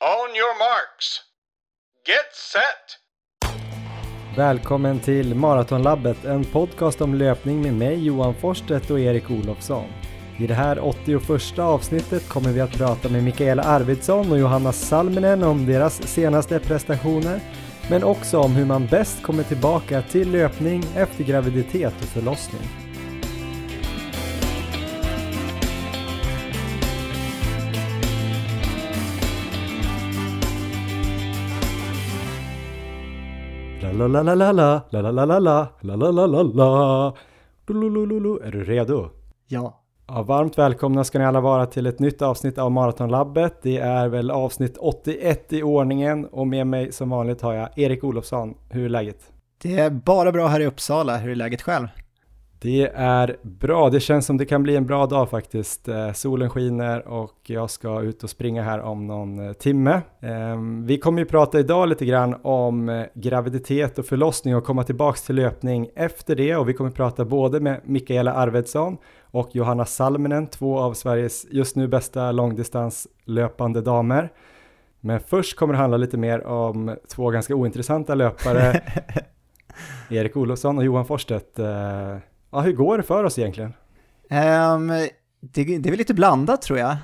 On your marks. Get set! Välkommen till Maratonlabbet, en podcast om löpning med mig Johan Forsstedt och Erik Olofsson. I det här 81 avsnittet kommer vi att prata med Mikaela Arvidsson och Johanna Salminen om deras senaste prestationer, men också om hur man bäst kommer tillbaka till löpning efter graviditet och förlossning. La la la la la la la la la la la la la la la Lulululu. Är du redo? Ja. Ja, varmt välkomna ska ni alla vara till ett nytt avsnitt av Maratonlabbet. Det är väl avsnitt 81 i ordningen och med mig som vanligt har jag Erik Olofsson. Hur är läget? Det är bara bra här i Uppsala. Hur är läget själv? Det är bra. Det känns som det kan bli en bra dag faktiskt. Eh, solen skiner och jag ska ut och springa här om någon eh, timme. Eh, vi kommer ju prata idag lite grann om eh, graviditet och förlossning och komma tillbaks till löpning efter det och vi kommer prata både med Mikaela Arvidsson och Johanna Salminen, två av Sveriges just nu bästa långdistanslöpande damer. Men först kommer det handla lite mer om två ganska ointressanta löpare, Erik Olofsson och Johan Forsstedt. Ja, hur går det för oss egentligen? Um, det, det är väl lite blandat tror jag.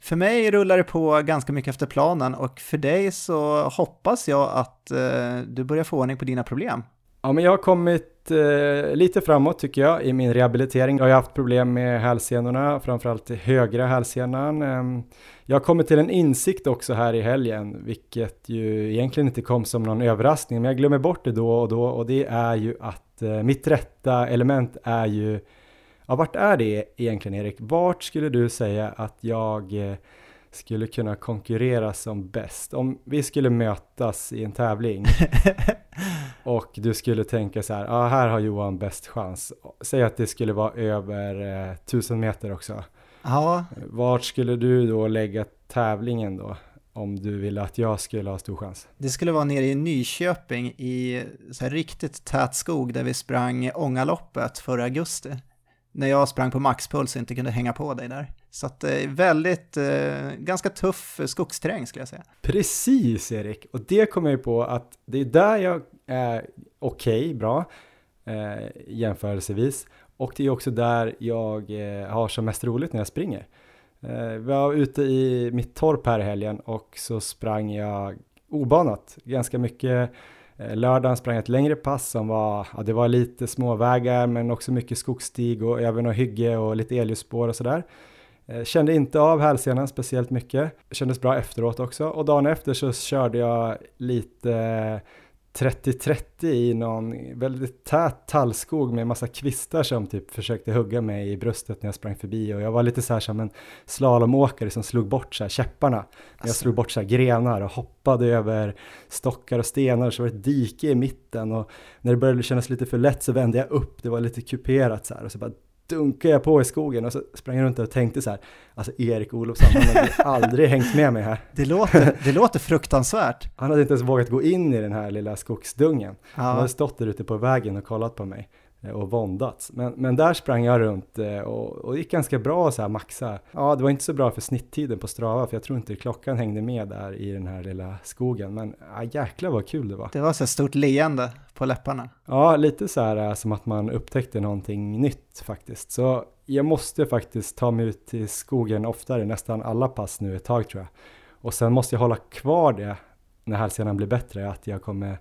För mig rullar det på ganska mycket efter planen och för dig så hoppas jag att uh, du börjar få ordning på dina problem. Ja, men jag har kommit eh, lite framåt tycker jag i min rehabilitering. Jag har haft problem med hälsenorna, framförallt högra hälsenan. Eh, jag har kommit till en insikt också här i helgen, vilket ju egentligen inte kom som någon överraskning, men jag glömmer bort det då och då och det är ju att eh, mitt rätta element är ju, ja vart är det egentligen Erik? Vart skulle du säga att jag eh, skulle kunna konkurrera som bäst? Om vi skulle mötas i en tävling och du skulle tänka så här, ja ah, här har Johan bäst chans. Säg att det skulle vara över eh, tusen meter också. Ja. Vart skulle du då lägga tävlingen då? Om du ville att jag skulle ha stor chans. Det skulle vara nere i Nyköping i så här riktigt tät skog där vi sprang Ångaloppet förra augusti. När jag sprang på maxpuls och inte kunde hänga på dig där. Så att det är väldigt, eh, ganska tuff skogsterräng skulle jag säga. Precis Erik, och det kommer jag på att det är där jag är okej, okay, bra, eh, jämförelsevis. Och det är också där jag eh, har som mest roligt när jag springer. Eh, vi var ute i mitt torp här i helgen och så sprang jag obanat ganska mycket. Eh, lördagen sprang jag ett längre pass som var, ja, det var lite småvägar men också mycket skogsstig och även och hygge och lite elljusspår och sådär. Eh, kände inte av hälsenan speciellt mycket, kändes bra efteråt också. Och dagen efter så körde jag lite 30-30 i någon väldigt tät tallskog med massa kvistar som typ försökte hugga mig i bröstet när jag sprang förbi. Och jag var lite så här som en slalomåkare som slog bort så här käpparna. Alltså. Jag slog bort så här grenar och hoppade över stockar och stenar. Så var det ett dike i mitten. Och när det började kännas lite för lätt så vände jag upp, det var lite kuperat så här. Och så bara dunkade jag på i skogen och så sprang jag runt och tänkte så här, alltså Erik Olofsson, han hade aldrig hängt med mig här. Det låter, det låter fruktansvärt. Han hade inte ens vågat gå in i den här lilla skogsdungen. Ja. Han hade stått där ute på vägen och kollat på mig. Eh, och våndats. Men, men där sprang jag runt eh, och, och det gick ganska bra så här maxa. Ja, det var inte så bra för snitttiden på Strava för jag tror inte klockan hängde med där i den här lilla skogen. Men ja, jäklar vad kul det var. Det var så stort leende på läpparna. Ja, lite så här eh, som att man upptäckte någonting nytt faktiskt. Så jag måste faktiskt ta mig ut till skogen oftare, nästan alla pass nu ett tag tror jag. Och sen måste jag hålla kvar det när hälsenan blir bättre, att jag kommer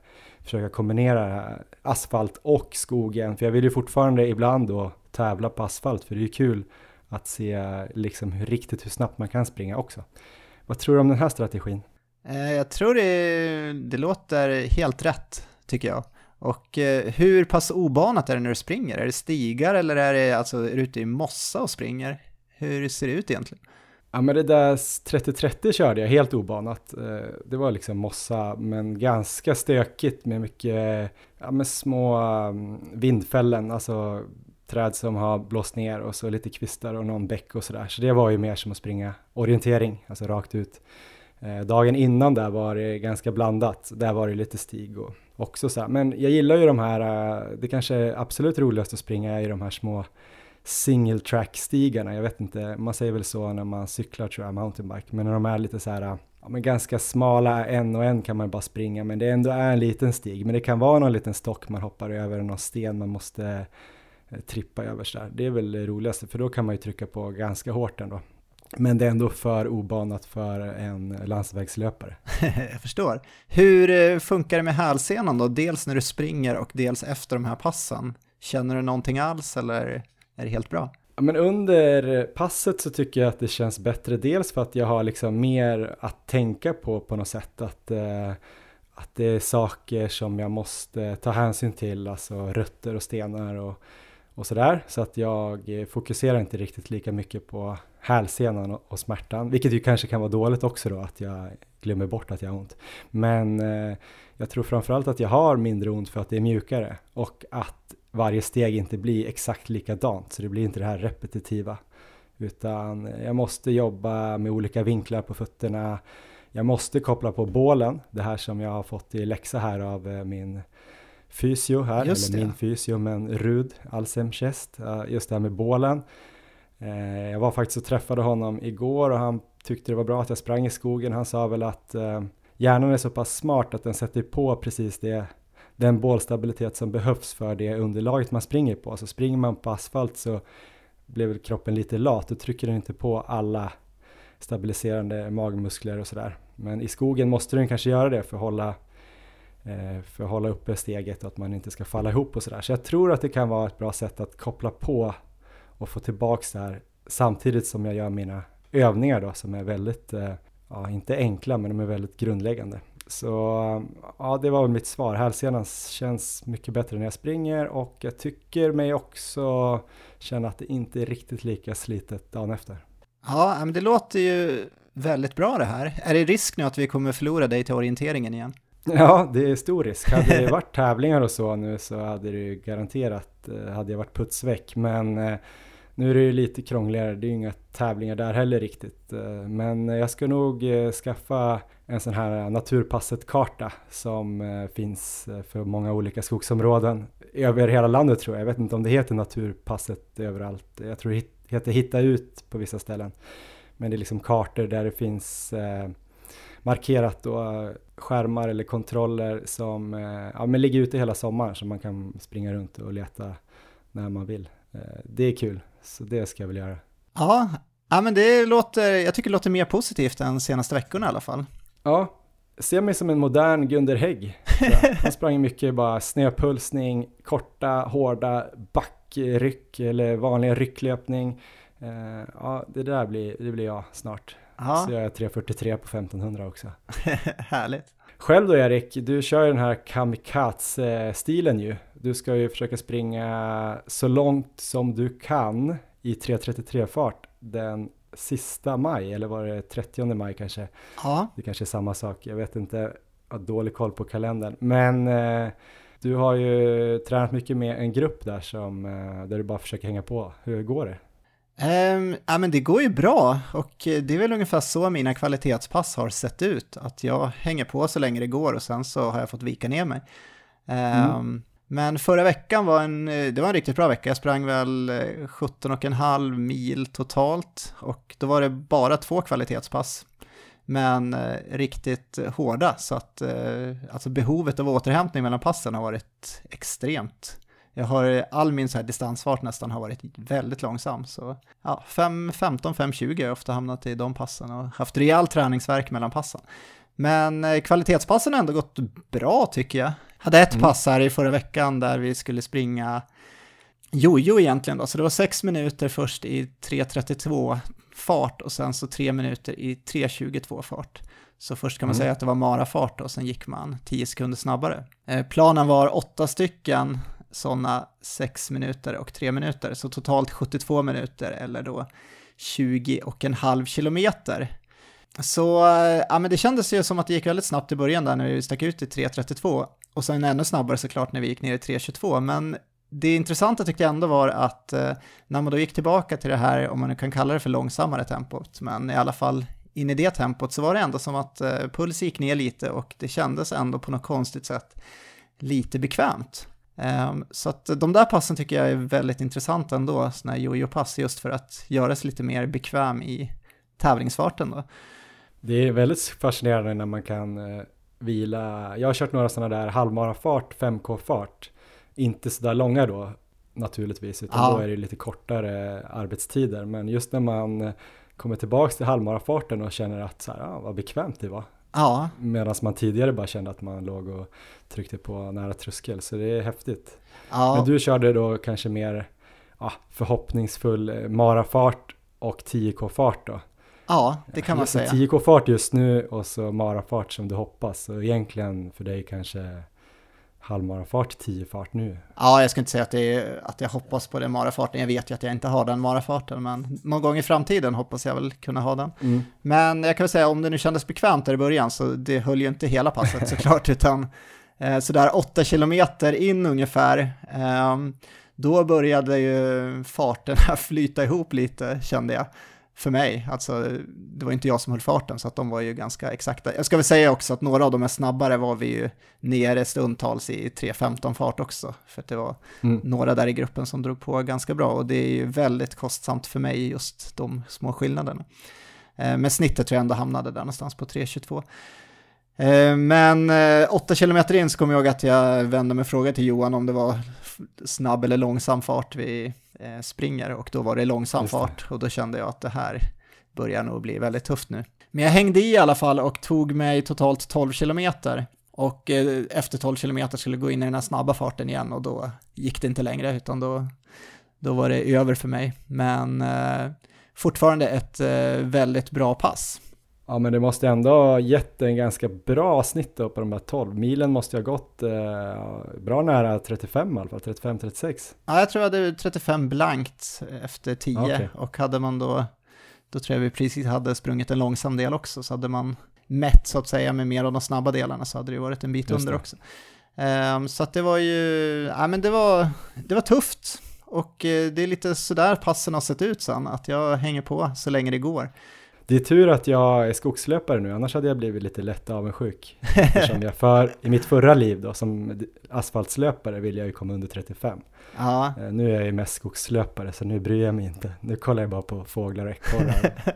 försöka kombinera asfalt och skogen. För jag vill ju fortfarande ibland då tävla på asfalt, för det är ju kul att se liksom hur, riktigt hur snabbt man kan springa också. Vad tror du om den här strategin? Eh, jag tror det, det låter helt rätt, tycker jag. Och eh, hur pass obanat är det när du springer? Är det stigar eller är, det, alltså, är du ute i mossa och springer? Hur ser det ut egentligen? Ja men det där 30-30 körde jag helt obanat. Eh, det var liksom mossa men ganska stökigt med mycket, ja med små mm, vindfällen, alltså träd som har blåst ner och så lite kvistar och någon bäck och sådär. Så det var ju mer som att springa orientering, alltså rakt ut. Eh, dagen innan där var det ganska blandat, där var det lite stig och också så här. Men jag gillar ju de här, eh, det kanske är absolut roligast att springa i de här små single track-stigarna. Jag vet inte, man säger väl så när man cyklar tror jag, mountainbike, men när de är lite så här, ja, men ganska smala, en och en kan man bara springa, men det ändå är en liten stig. Men det kan vara någon liten stock man hoppar över, någon sten man måste eh, trippa över där. Det är väl det roligaste, för då kan man ju trycka på ganska hårt ändå. Men det är ändå för obanat för en landsvägslöpare. jag förstår. Hur eh, funkar det med hälsenan då? Dels när du springer och dels efter de här passen. Känner du någonting alls eller är det helt bra? Men under passet så tycker jag att det känns bättre. Dels för att jag har liksom mer att tänka på på något sätt. Att, eh, att det är saker som jag måste ta hänsyn till, alltså rötter och stenar och, och sådär. Så att jag fokuserar inte riktigt lika mycket på hälsenan och, och smärtan, vilket ju kanske kan vara dåligt också då att jag glömmer bort att jag har ont. Men eh, jag tror framförallt att jag har mindre ont för att det är mjukare och att varje steg inte blir exakt likadant, så det blir inte det här repetitiva. Utan jag måste jobba med olika vinklar på fötterna. Jag måste koppla på bålen, det här som jag har fått i läxa här av eh, min fysio här, Just eller det. min fysio, men Rud Alsemchest, just det här med bålen. Eh, jag var faktiskt och träffade honom igår och han tyckte det var bra att jag sprang i skogen. Han sa väl att eh, hjärnan är så pass smart att den sätter på precis det, den bålstabilitet som behövs för det underlaget man springer på. Så springer man på asfalt så blir väl kroppen lite lat och trycker den inte på alla stabiliserande magmuskler och sådär. Men i skogen måste den kanske göra det för att hålla eh, för att hålla uppe steget och att man inte ska falla ihop och sådär. Så jag tror att det kan vara ett bra sätt att koppla på och få tillbaks det här samtidigt som jag gör mina övningar då som är väldigt, eh, ja inte enkla men de är väldigt grundläggande. Så ja, det var väl mitt svar. Hälsenan känns mycket bättre när jag springer och jag tycker mig också känna att det inte är riktigt lika slitet dagen efter. Ja, men det låter ju väldigt bra det här. Är det risk nu att vi kommer förlora dig till orienteringen igen? Ja, det är stor risk. Hade det varit tävlingar och så nu så hade det ju garanterat, eh, hade jag varit putsväck. Men eh, nu är det ju lite krångligare, det är ju inga tävlingar där heller riktigt. Eh, men jag ska nog eh, skaffa en sån här naturpasset-karta som eh, finns för många olika skogsområden över hela landet tror jag. Jag vet inte om det heter naturpasset överallt. Jag tror det heter hitta ut på vissa ställen. Men det är liksom kartor där det finns markerat då skärmar eller kontroller som ja, men ligger ute hela sommaren så man kan springa runt och leta när man vill. Det är kul, så det ska jag väl göra. Ja, ja men det låter, jag tycker det låter mer positivt än senaste veckorna i alla fall. Ja, ser mig som en modern Gunder Hägg. Han sprang mycket bara snöpulsning, korta, hårda backryck eller vanliga rycklöpning. Ja, det där blir, det blir jag snart. Ja. Så jag är 3.43 på 1500 också. Härligt. Själv då Erik, du kör ju den här kamikaze-stilen ju. Du ska ju försöka springa så långt som du kan i 3.33-fart den sista maj, eller var det 30 maj kanske? Ja. Det kanske är samma sak, jag vet inte, jag har dålig koll på kalendern. Men eh, du har ju tränat mycket med en grupp där som, eh, där du bara försöker hänga på. Hur går det? Um, ja men det går ju bra och det är väl ungefär så mina kvalitetspass har sett ut. Att jag hänger på så länge det går och sen så har jag fått vika ner mig. Um, mm. Men förra veckan var en, eh, det var en riktigt bra vecka. Jag sprang väl eh, 17,5 mil totalt och då var det bara två kvalitetspass. Men eh, riktigt hårda så att eh, alltså behovet av återhämtning mellan passen har varit extremt. Jag har, eh, all min så här distansfart nästan har varit väldigt långsam. Så ja, 5.15-5.20 har jag ofta hamnat i de passen och haft rejäl träningsverk mellan passen. Men eh, kvalitetspassen har ändå gått bra tycker jag. Hade ett mm. pass här i förra veckan där vi skulle springa jojo egentligen då, så det var sex minuter först i 3.32 fart och sen så tre minuter i 3.22 fart. Så först kan man mm. säga att det var marafart och sen gick man 10 sekunder snabbare. Eh, planen var åtta stycken sådana 6 minuter och 3 minuter, så totalt 72 minuter eller då 20 och en halv kilometer. Så ja, men det kändes ju som att det gick väldigt snabbt i början där när vi stack ut i 3.32 och sen ännu snabbare såklart när vi gick ner i 3.22, men det intressanta tyckte jag ändå var att eh, när man då gick tillbaka till det här, om man nu kan kalla det för långsammare tempot, men i alla fall in i det tempot så var det ändå som att eh, puls gick ner lite och det kändes ändå på något konstigt sätt lite bekvämt. Eh, så att de där passen tycker jag är väldigt intressanta ändå, sådana här jojo-pass, just för att göra sig lite mer bekväm i tävlingsfarten då. Det är väldigt fascinerande när man kan uh, vila. Jag har kört några sådana där halvmarafart, 5K-fart. Inte sådär långa då naturligtvis, utan ja. då är det lite kortare arbetstider. Men just när man kommer tillbaks till halvmarafarten och känner att så här, ah, vad bekvämt det var. Ja. Medan man tidigare bara kände att man låg och tryckte på nära tröskel, så det är häftigt. Ja. Men du körde då kanske mer ja, förhoppningsfull eh, marafart och 10K-fart då? Ja, det kan man säga. 10K-fart just nu och så marafart som du hoppas. Så egentligen för dig kanske halvmarafart, 10-fart nu. Ja, jag ska inte säga att, det är, att jag hoppas på den marafarten. Jag vet ju att jag inte har den marafarten, men någon gång i framtiden hoppas jag väl kunna ha den. Mm. Men jag kan väl säga om det nu kändes bekvämt där i början, så det höll ju inte hela passet såklart, utan eh, sådär 8 kilometer in ungefär, eh, då började ju farten flyta ihop lite kände jag för mig. Alltså, det var inte jag som höll farten, så att de var ju ganska exakta. Jag ska väl säga också att några av de är snabbare var vi ju nere stundtals i 3.15 fart också, för att det var mm. några där i gruppen som drog på ganska bra och det är ju väldigt kostsamt för mig just de små skillnaderna. Eh, men snittet tror jag ändå hamnade där någonstans på 3.22. Eh, men eh, åtta kilometer in så kommer jag ihåg att jag vände mig och frågade till Johan om det var snabb eller långsam fart vi eh, springer och då var det långsam fart och då kände jag att det här börjar nog bli väldigt tufft nu. Men jag hängde i i alla fall och tog mig totalt 12 kilometer och efter 12 kilometer skulle jag gå in i den här snabba farten igen och då gick det inte längre utan då, då var det över för mig. Men fortfarande ett väldigt bra pass. Ja men det måste ändå ha gett en ganska bra snitt då på de här 12 milen måste ha gått eh, bra nära 35 i alla fall, 35-36. Ja jag tror jag hade 35 blankt efter 10 okay. och hade man då, då tror jag vi precis hade sprungit en långsam del också så hade man mätt så att säga med mer av de snabba delarna så hade det varit en bit under också. Um, så att det var ju, ja men det var, det var tufft och eh, det är lite sådär passen har sett ut sen, att jag hänger på så länge det går. Det är tur att jag är skogslöpare nu, annars hade jag blivit lite lätt avundsjuk. Eftersom jag för, i mitt förra liv då, som asfaltslöpare ville jag ju komma under 35. Ja. Eh, nu är jag ju mest skogslöpare så nu bryr jag mig inte. Nu kollar jag bara på fåglar och ekorrar.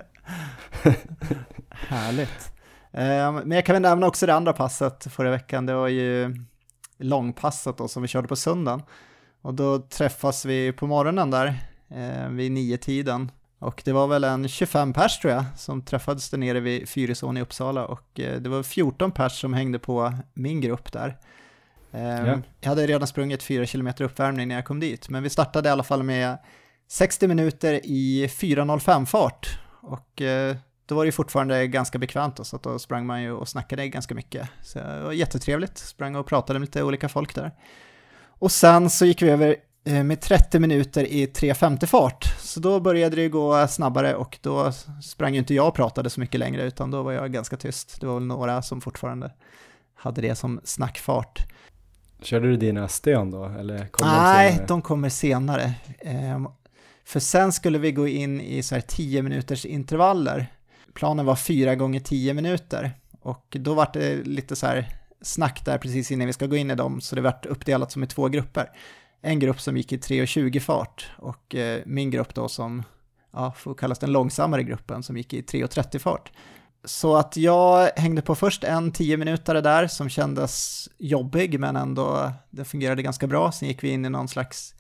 Härligt. Ehm, men jag kan väl nämna också det andra passet förra veckan, det var ju långpasset då som vi körde på söndagen. Och då träffas vi på morgonen där eh, vid nio tiden och det var väl en 25 pers tror jag som träffades där nere vid Fyrisån i Uppsala och eh, det var 14 pers som hängde på min grupp där. Ehm, ja. Jag hade redan sprungit 4 km uppvärmning när jag kom dit, men vi startade i alla fall med 60 minuter i 4.05 fart och eh, då var det fortfarande ganska bekvämt då, så att då sprang man ju och snackade ganska mycket. Så det var jättetrevligt, sprang och pratade med lite olika folk där. Och sen så gick vi över med 30 minuter i 3.50 fart. Så då började det gå snabbare och då sprang ju inte jag och pratade så mycket längre utan då var jag ganska tyst. Det var väl några som fortfarande hade det som snackfart. Körde du dina stön då? Eller kom Nej, de, de kommer senare. Ehm, för sen skulle vi gå in i så här 10 minuters intervaller. Planen var 4 gånger 10 minuter och då var det lite så här snack där precis innan vi ska gå in i dem så det vart uppdelat som i två grupper en grupp som gick i 3.20 fart och eh, min grupp då som ja, får kallas den långsammare gruppen som gick i 3.30 fart. Så att jag hängde på först en 10 minuter där som kändes jobbig men ändå det fungerade ganska bra. Sen gick vi in i någon slags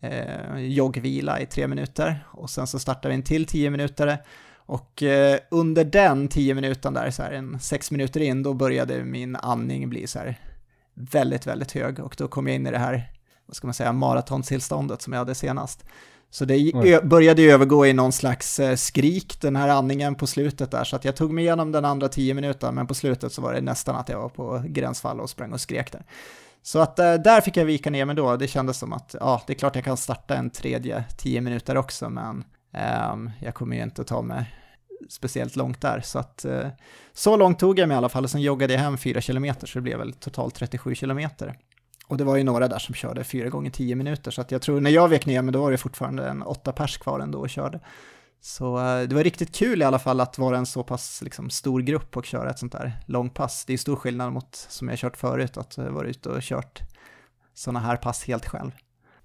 eh, joggvila i tre minuter och sen så startade vi en till 10 minuter och eh, under den 10 minuten där, så här en 6 minuter in, då började min andning bli så här väldigt, väldigt hög och då kom jag in i det här vad ska man säga, maratonstillståndet som jag hade senast. Så det mm. började ju övergå i någon slags eh, skrik, den här andningen på slutet där, så att jag tog mig igenom den andra tio minuterna, men på slutet så var det nästan att jag var på gränsfall och sprang och skrek där. Så att eh, där fick jag vika ner mig då, det kändes som att, ja, det är klart jag kan starta en tredje tio minuter också, men um, jag kommer ju inte ta mig speciellt långt där. Så att uh, så långt tog jag mig i alla fall, och sen joggade jag hem fyra kilometer, så det blev väl totalt 37 kilometer. Och det var ju några där som körde fyra gånger tio minuter, så att jag tror när jag vek ner mig då var det fortfarande en åtta pers kvar ändå och körde. Så eh, det var riktigt kul i alla fall att vara en så pass liksom, stor grupp och köra ett sånt där långpass. Det är stor skillnad mot som jag kört förut, att eh, vara ute och kört sådana här pass helt själv.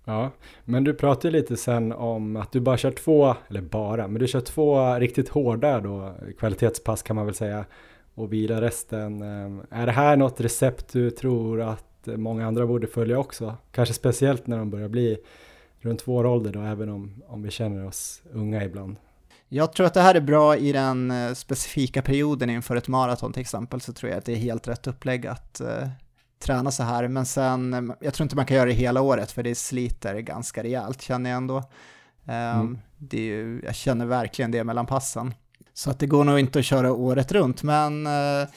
Ja, men du pratade lite sen om att du bara kör två, eller bara, men du kör två riktigt hårda då, kvalitetspass kan man väl säga, och vila resten. Ehm, är det här något recept du tror att många andra borde följa också? Kanske speciellt när de börjar bli runt vår ålder då, även om, om vi känner oss unga ibland. Jag tror att det här är bra i den eh, specifika perioden inför ett maraton till exempel, så tror jag att det är helt rätt upplägg att uh, träna så här. Men sen, eh, jag tror inte man kan göra det hela året för det sliter ganska rejält känner jag ändå. Um, mm. det är ju, jag känner verkligen det mellan passen. Så att det går nog inte att köra året runt, men uh,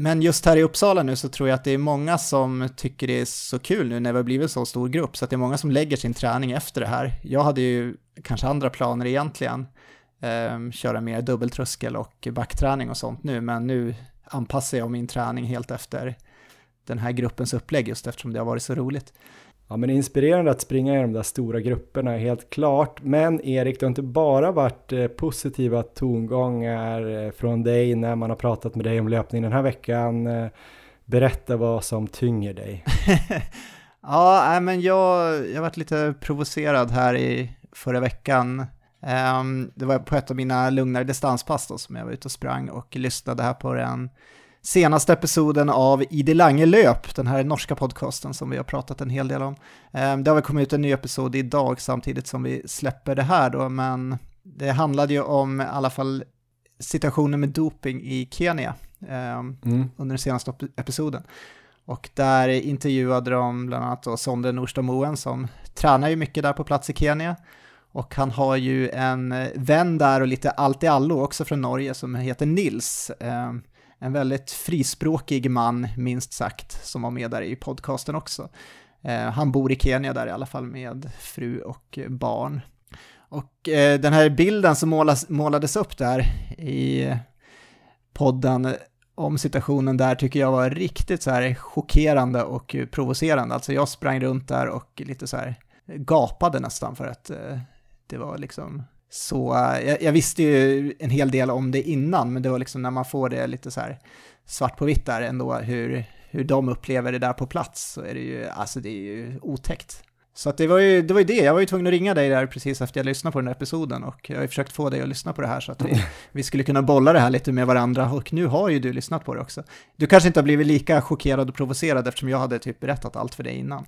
men just här i Uppsala nu så tror jag att det är många som tycker det är så kul nu när vi har blivit en så stor grupp, så att det är många som lägger sin träning efter det här. Jag hade ju kanske andra planer egentligen, eh, köra mer dubbeltröskel och backträning och sånt nu, men nu anpassar jag min träning helt efter den här gruppens upplägg just eftersom det har varit så roligt. Ja men inspirerande att springa i de där stora grupperna helt klart. Men Erik, det har inte bara varit eh, positiva tongångar eh, från dig när man har pratat med dig om löpning den här veckan. Eh, berätta vad som tynger dig. ja, men jag, jag varit lite provocerad här i förra veckan. Ehm, det var på ett av mina lugnare distanspass då, som jag var ute och sprang och lyssnade här på den senaste episoden av I det lange löp, den här norska podcasten som vi har pratat en hel del om. Ehm, det har väl kommit ut en ny episod idag samtidigt som vi släpper det här då, men det handlade ju om i alla fall situationen med doping i Kenya ehm, mm. under den senaste episoden. Och där intervjuade de bland annat då Sonde Norstad Moen som tränar ju mycket där på plats i Kenya. Och han har ju en vän där och lite allt i allo också från Norge som heter Nils. En väldigt frispråkig man, minst sagt, som var med där i podcasten också. Eh, han bor i Kenya där i alla fall med fru och barn. Och eh, den här bilden som målas, målades upp där i podden om situationen där tycker jag var riktigt så här chockerande och provocerande. Alltså jag sprang runt där och lite så här gapade nästan för att eh, det var liksom så eh, jag, jag, visste ju en hel del om det innan, men det var liksom när man får det lite så här svart på vitt där ändå, hur, hur de upplever det där på plats, så är det ju, alltså det är ju otäckt. Så det var ju det, var ju det, jag var ju tvungen att ringa dig där precis efter jag lyssnade på den här episoden och jag har ju försökt få dig att lyssna på det här så att vi, vi skulle kunna bolla det här lite med varandra och nu har ju du lyssnat på det också. Du kanske inte har blivit lika chockerad och provocerad eftersom jag hade typ berättat allt för dig innan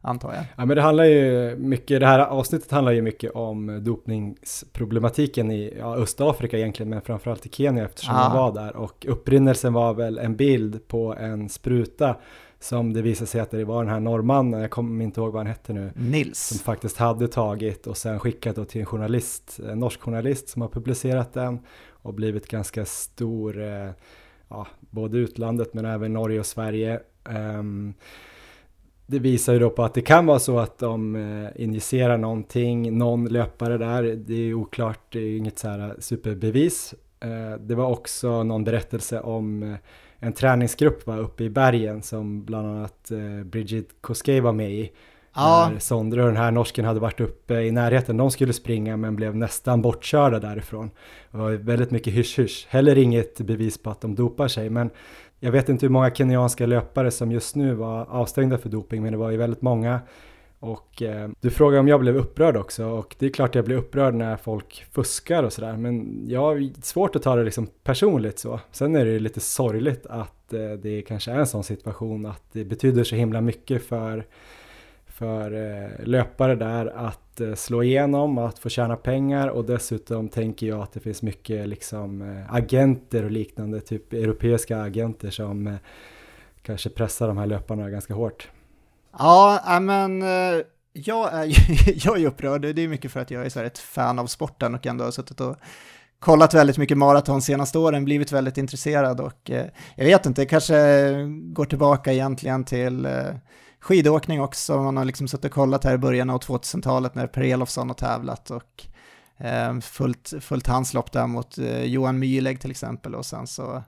antar jag. Ja men det handlar ju mycket, det här avsnittet handlar ju mycket om dopningsproblematiken i ja, Östafrika egentligen, men framförallt i Kenya eftersom ah. var där. Och upprinnelsen var väl en bild på en spruta som det visade sig att det var den här norrmannen, jag kommer inte ihåg vad han hette nu. Nils. Som faktiskt hade tagit och sen skickat då till en journalist, en norsk journalist som har publicerat den och blivit ganska stor, eh, ja, både utlandet men även Norge och Sverige. Um, det visar ju då på att det kan vara så att de eh, injicerar någonting, någon löpare där, det är oklart, det är inget så här superbevis. Eh, det var också någon berättelse om eh, en träningsgrupp var uppe i bergen som bland annat Bridget Koskei var med i. Ja. När Sondre och den här norsken hade varit uppe i närheten, de skulle springa men blev nästan bortkörda därifrån. Det var väldigt mycket hysch-hysch, heller inget bevis på att de dopar sig men jag vet inte hur många kenyanska löpare som just nu var avstängda för doping, men det var ju väldigt många. Och eh, du frågar om jag blev upprörd också och det är klart jag blir upprörd när folk fuskar och sådär men jag har svårt att ta det liksom personligt så. Sen är det ju lite sorgligt att eh, det kanske är en sån situation att det betyder så himla mycket för för eh, löpare där att eh, slå igenom, att få tjäna pengar och dessutom tänker jag att det finns mycket liksom eh, agenter och liknande, typ europeiska agenter som kanske pressar de här löparna ganska hårt. Ja, men jag är ju jag är upprörd. Det är mycket för att jag är så ett fan av sporten och ändå har suttit och kollat väldigt mycket maraton senaste åren, blivit väldigt intresserad och jag vet inte, kanske går tillbaka egentligen till skidåkning också. Man har liksom suttit och kollat här i början av 2000-talet när Per Elofsson har tävlat och eh, fullt, fullt handslopp där mot eh, Johan Myhlegg till exempel. Och sen så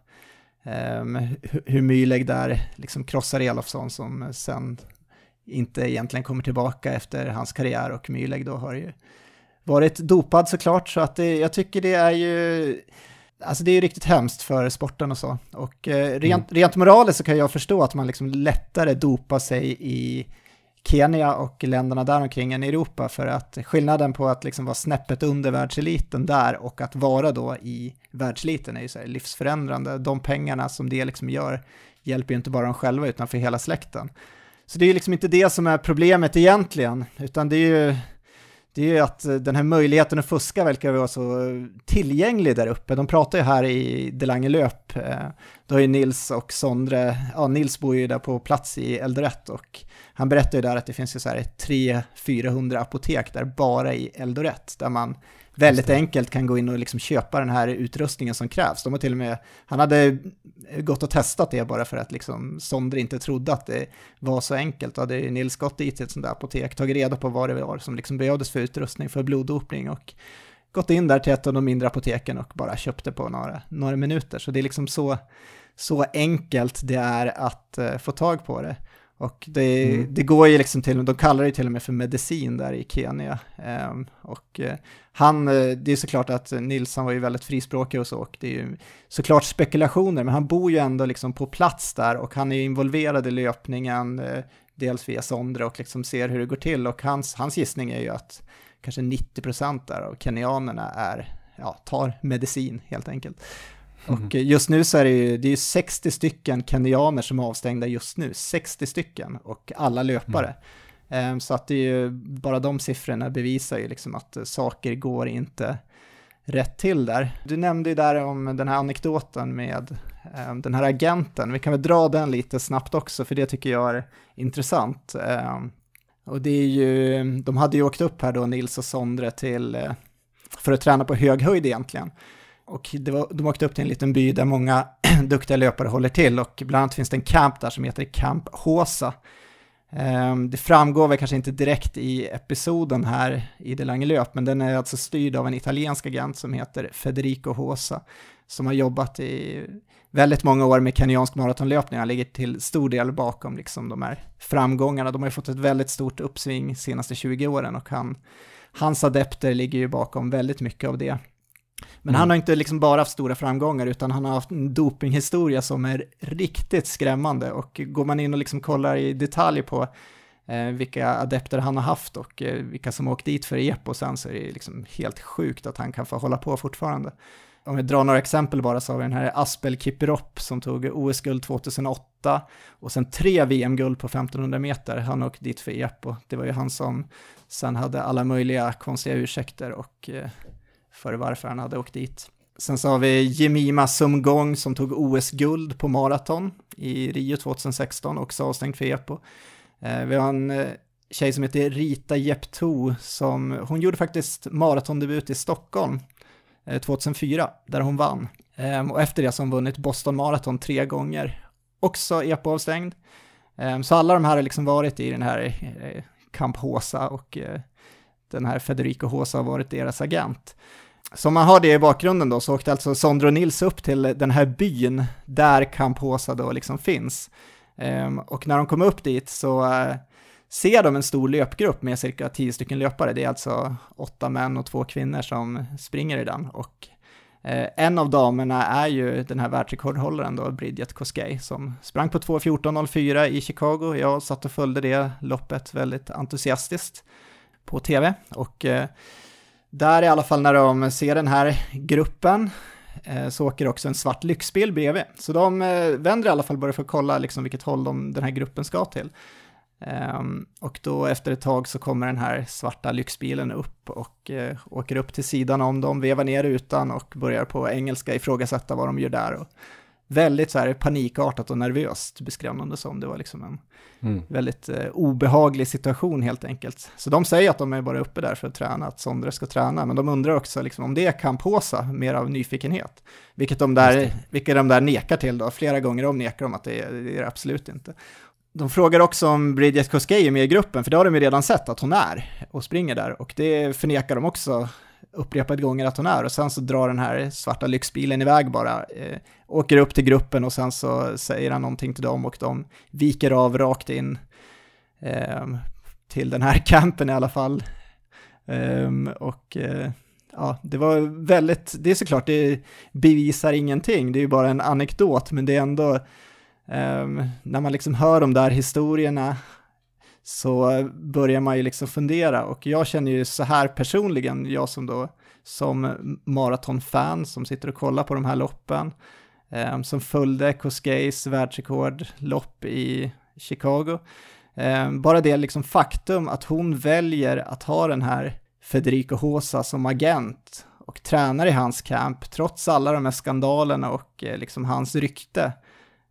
eh, hur Myhlegg där liksom krossar Elofsson som sen inte egentligen kommer tillbaka efter hans karriär. Och Myhlegg då har ju varit dopad såklart. Så att det, jag tycker det är ju Alltså det är ju riktigt hemskt för sporten och så. Och eh, rent, mm. rent moraliskt så kan jag förstå att man liksom lättare dopar sig i Kenya och länderna där omkring än Europa för att skillnaden på att liksom vara snäppet under världseliten där och att vara då i världseliten är ju så livsförändrande. De pengarna som det liksom gör hjälper ju inte bara dem själva utan för hela släkten. Så det är ju liksom inte det som är problemet egentligen, utan det är ju det är ju att eh, den här möjligheten att fuska verkar vara så eh, tillgänglig där uppe. De pratar ju här i Delangelöp, eh, då har ju Nils och Sondre, ja Nils bor ju där på plats i Eldoret och han berättar ju där att det finns ju så här 300-400 apotek där bara i Eldoret, där man väldigt enkelt kan gå in och liksom köpa den här utrustningen som krävs. De har till och med, han hade gått och testat det bara för att liksom Sondre inte trodde att det var så enkelt. Då hade Nils gått dit till ett sånt där apotek, tagit reda på vad det var som liksom behövdes för utrustning för bloddopning och gått in där till ett av de mindre apoteken och bara köpte på några, några minuter. Så det är liksom så, så enkelt det är att uh, få tag på det. Och det, mm. det, går ju liksom till, de kallar det till och med för medicin där i Kenya. Um, och uh, han, uh, det är såklart att Nils, han var ju väldigt frispråkig och så, och det är ju såklart spekulationer, men han bor ju ändå liksom på plats där och han är involverad i löpningen, uh, dels via Sondre och liksom ser hur det går till och hans, hans gissning är ju att kanske 90% där av kenyanerna är, ja, tar medicin helt enkelt. Mm. Och just nu så är det ju, det är 60 stycken kenyaner som är avstängda just nu, 60 stycken och alla löpare. Mm. Så att det är ju, bara de siffrorna bevisar ju liksom att saker går inte rätt till där. Du nämnde ju där om den här anekdoten med um, den här agenten, vi kan väl dra den lite snabbt också för det tycker jag är intressant. Um, och det är ju, de hade ju åkt upp här då, Nils och Sondre, till, uh, för att träna på hög höjd egentligen. Och det var, de åkte upp till en liten by där många duktiga löpare håller till och bland annat finns det en camp där som heter Camp Håsa. Ehm, det framgår väl kanske inte direkt i episoden här i Det Lange Löp, men den är alltså styrd av en italiensk agent som heter Federico Håsa, som har jobbat i väldigt många år med kenyansk maratonlöpning. Han ligger till stor del bakom liksom de här framgångarna. De har ju fått ett väldigt stort uppsving de senaste 20 åren och han, hans adepter ligger ju bakom väldigt mycket av det. Men mm. han har inte liksom bara haft stora framgångar utan han har haft en dopinghistoria som är riktigt skrämmande och går man in och liksom kollar i detalj på eh, vilka adepter han har haft och eh, vilka som åkt dit för EPO sen så är det liksom helt sjukt att han kan få hålla på fortfarande. Om vi drar några exempel bara så har vi den här Aspel Kipirop som tog OS-guld 2008 och sen tre VM-guld på 1500 meter. Han åkte dit för EPO. Det var ju han som sen hade alla möjliga konstiga ursäkter och eh, för varför han hade åkt dit. Sen så har vi Jemima Sumgong som tog OS-guld på maraton i Rio 2016, också avstängd för EPO. Eh, vi har en eh, tjej som heter Rita Jepto som, hon gjorde faktiskt maratondebut i Stockholm eh, 2004, där hon vann. Ehm, och efter det så har hon vunnit Boston Marathon tre gånger, också EPO-avstängd. Ehm, så alla de här har liksom varit i den här Camp Håsa och den här Federico Hosa har varit deras agent. Så om man har det i bakgrunden då så åkte alltså Sondre och Nils upp till den här byn där Camp Hosa då liksom finns. Um, och när de kom upp dit så uh, ser de en stor löpgrupp med cirka tio stycken löpare. Det är alltså åtta män och två kvinnor som springer i den. Och uh, en av damerna är ju den här världsrekordhållaren då, Bridget Koskei, som sprang på 2.14.04 i Chicago. Jag satt och följde det loppet väldigt entusiastiskt på tv. Och eh, där i alla fall när de ser den här gruppen eh, så åker också en svart lyxbil bredvid. Så de eh, vänder i alla fall bara för att kolla liksom vilket håll de, den här gruppen ska till. Um, och då efter ett tag så kommer den här svarta lyxbilen upp och uh, åker upp till sidan om dem, vevar ner utan och börjar på engelska ifrågasätta vad de gör där. Och väldigt så här panikartat och nervöst beskrev de det som. Det var liksom en mm. väldigt eh, obehaglig situation helt enkelt. Så de säger att de är bara uppe där för att träna, att Sondre ska träna, men de undrar också liksom, om det kan påsa mer av nyfikenhet. Vilket de, där, vilket de där nekar till då, flera gånger om nekar de att det är, det är absolut inte. De frågar också om Bridget Koskei är med i gruppen, för det har de ju redan sett att hon är och springer där. Och det förnekar de också upprepade gånger att hon är och sen så drar den här svarta lyxbilen iväg bara, eh, åker upp till gruppen och sen så säger han någonting till dem och de viker av rakt in eh, till den här campen i alla fall. Eh, och eh, ja, det var väldigt, det är såklart, det bevisar ingenting, det är ju bara en anekdot, men det är ändå, ehm, när man liksom hör de där historierna så börjar man ju liksom fundera och jag känner ju så här personligen, jag som då som maratonfan som sitter och kollar på de här loppen, eh, som följde Kosgeis världsrekordlopp i Chicago. Eh, bara det liksom faktum att hon väljer att ha den här Federico Hosa som agent och tränar i hans camp trots alla de här skandalerna och eh, liksom hans rykte.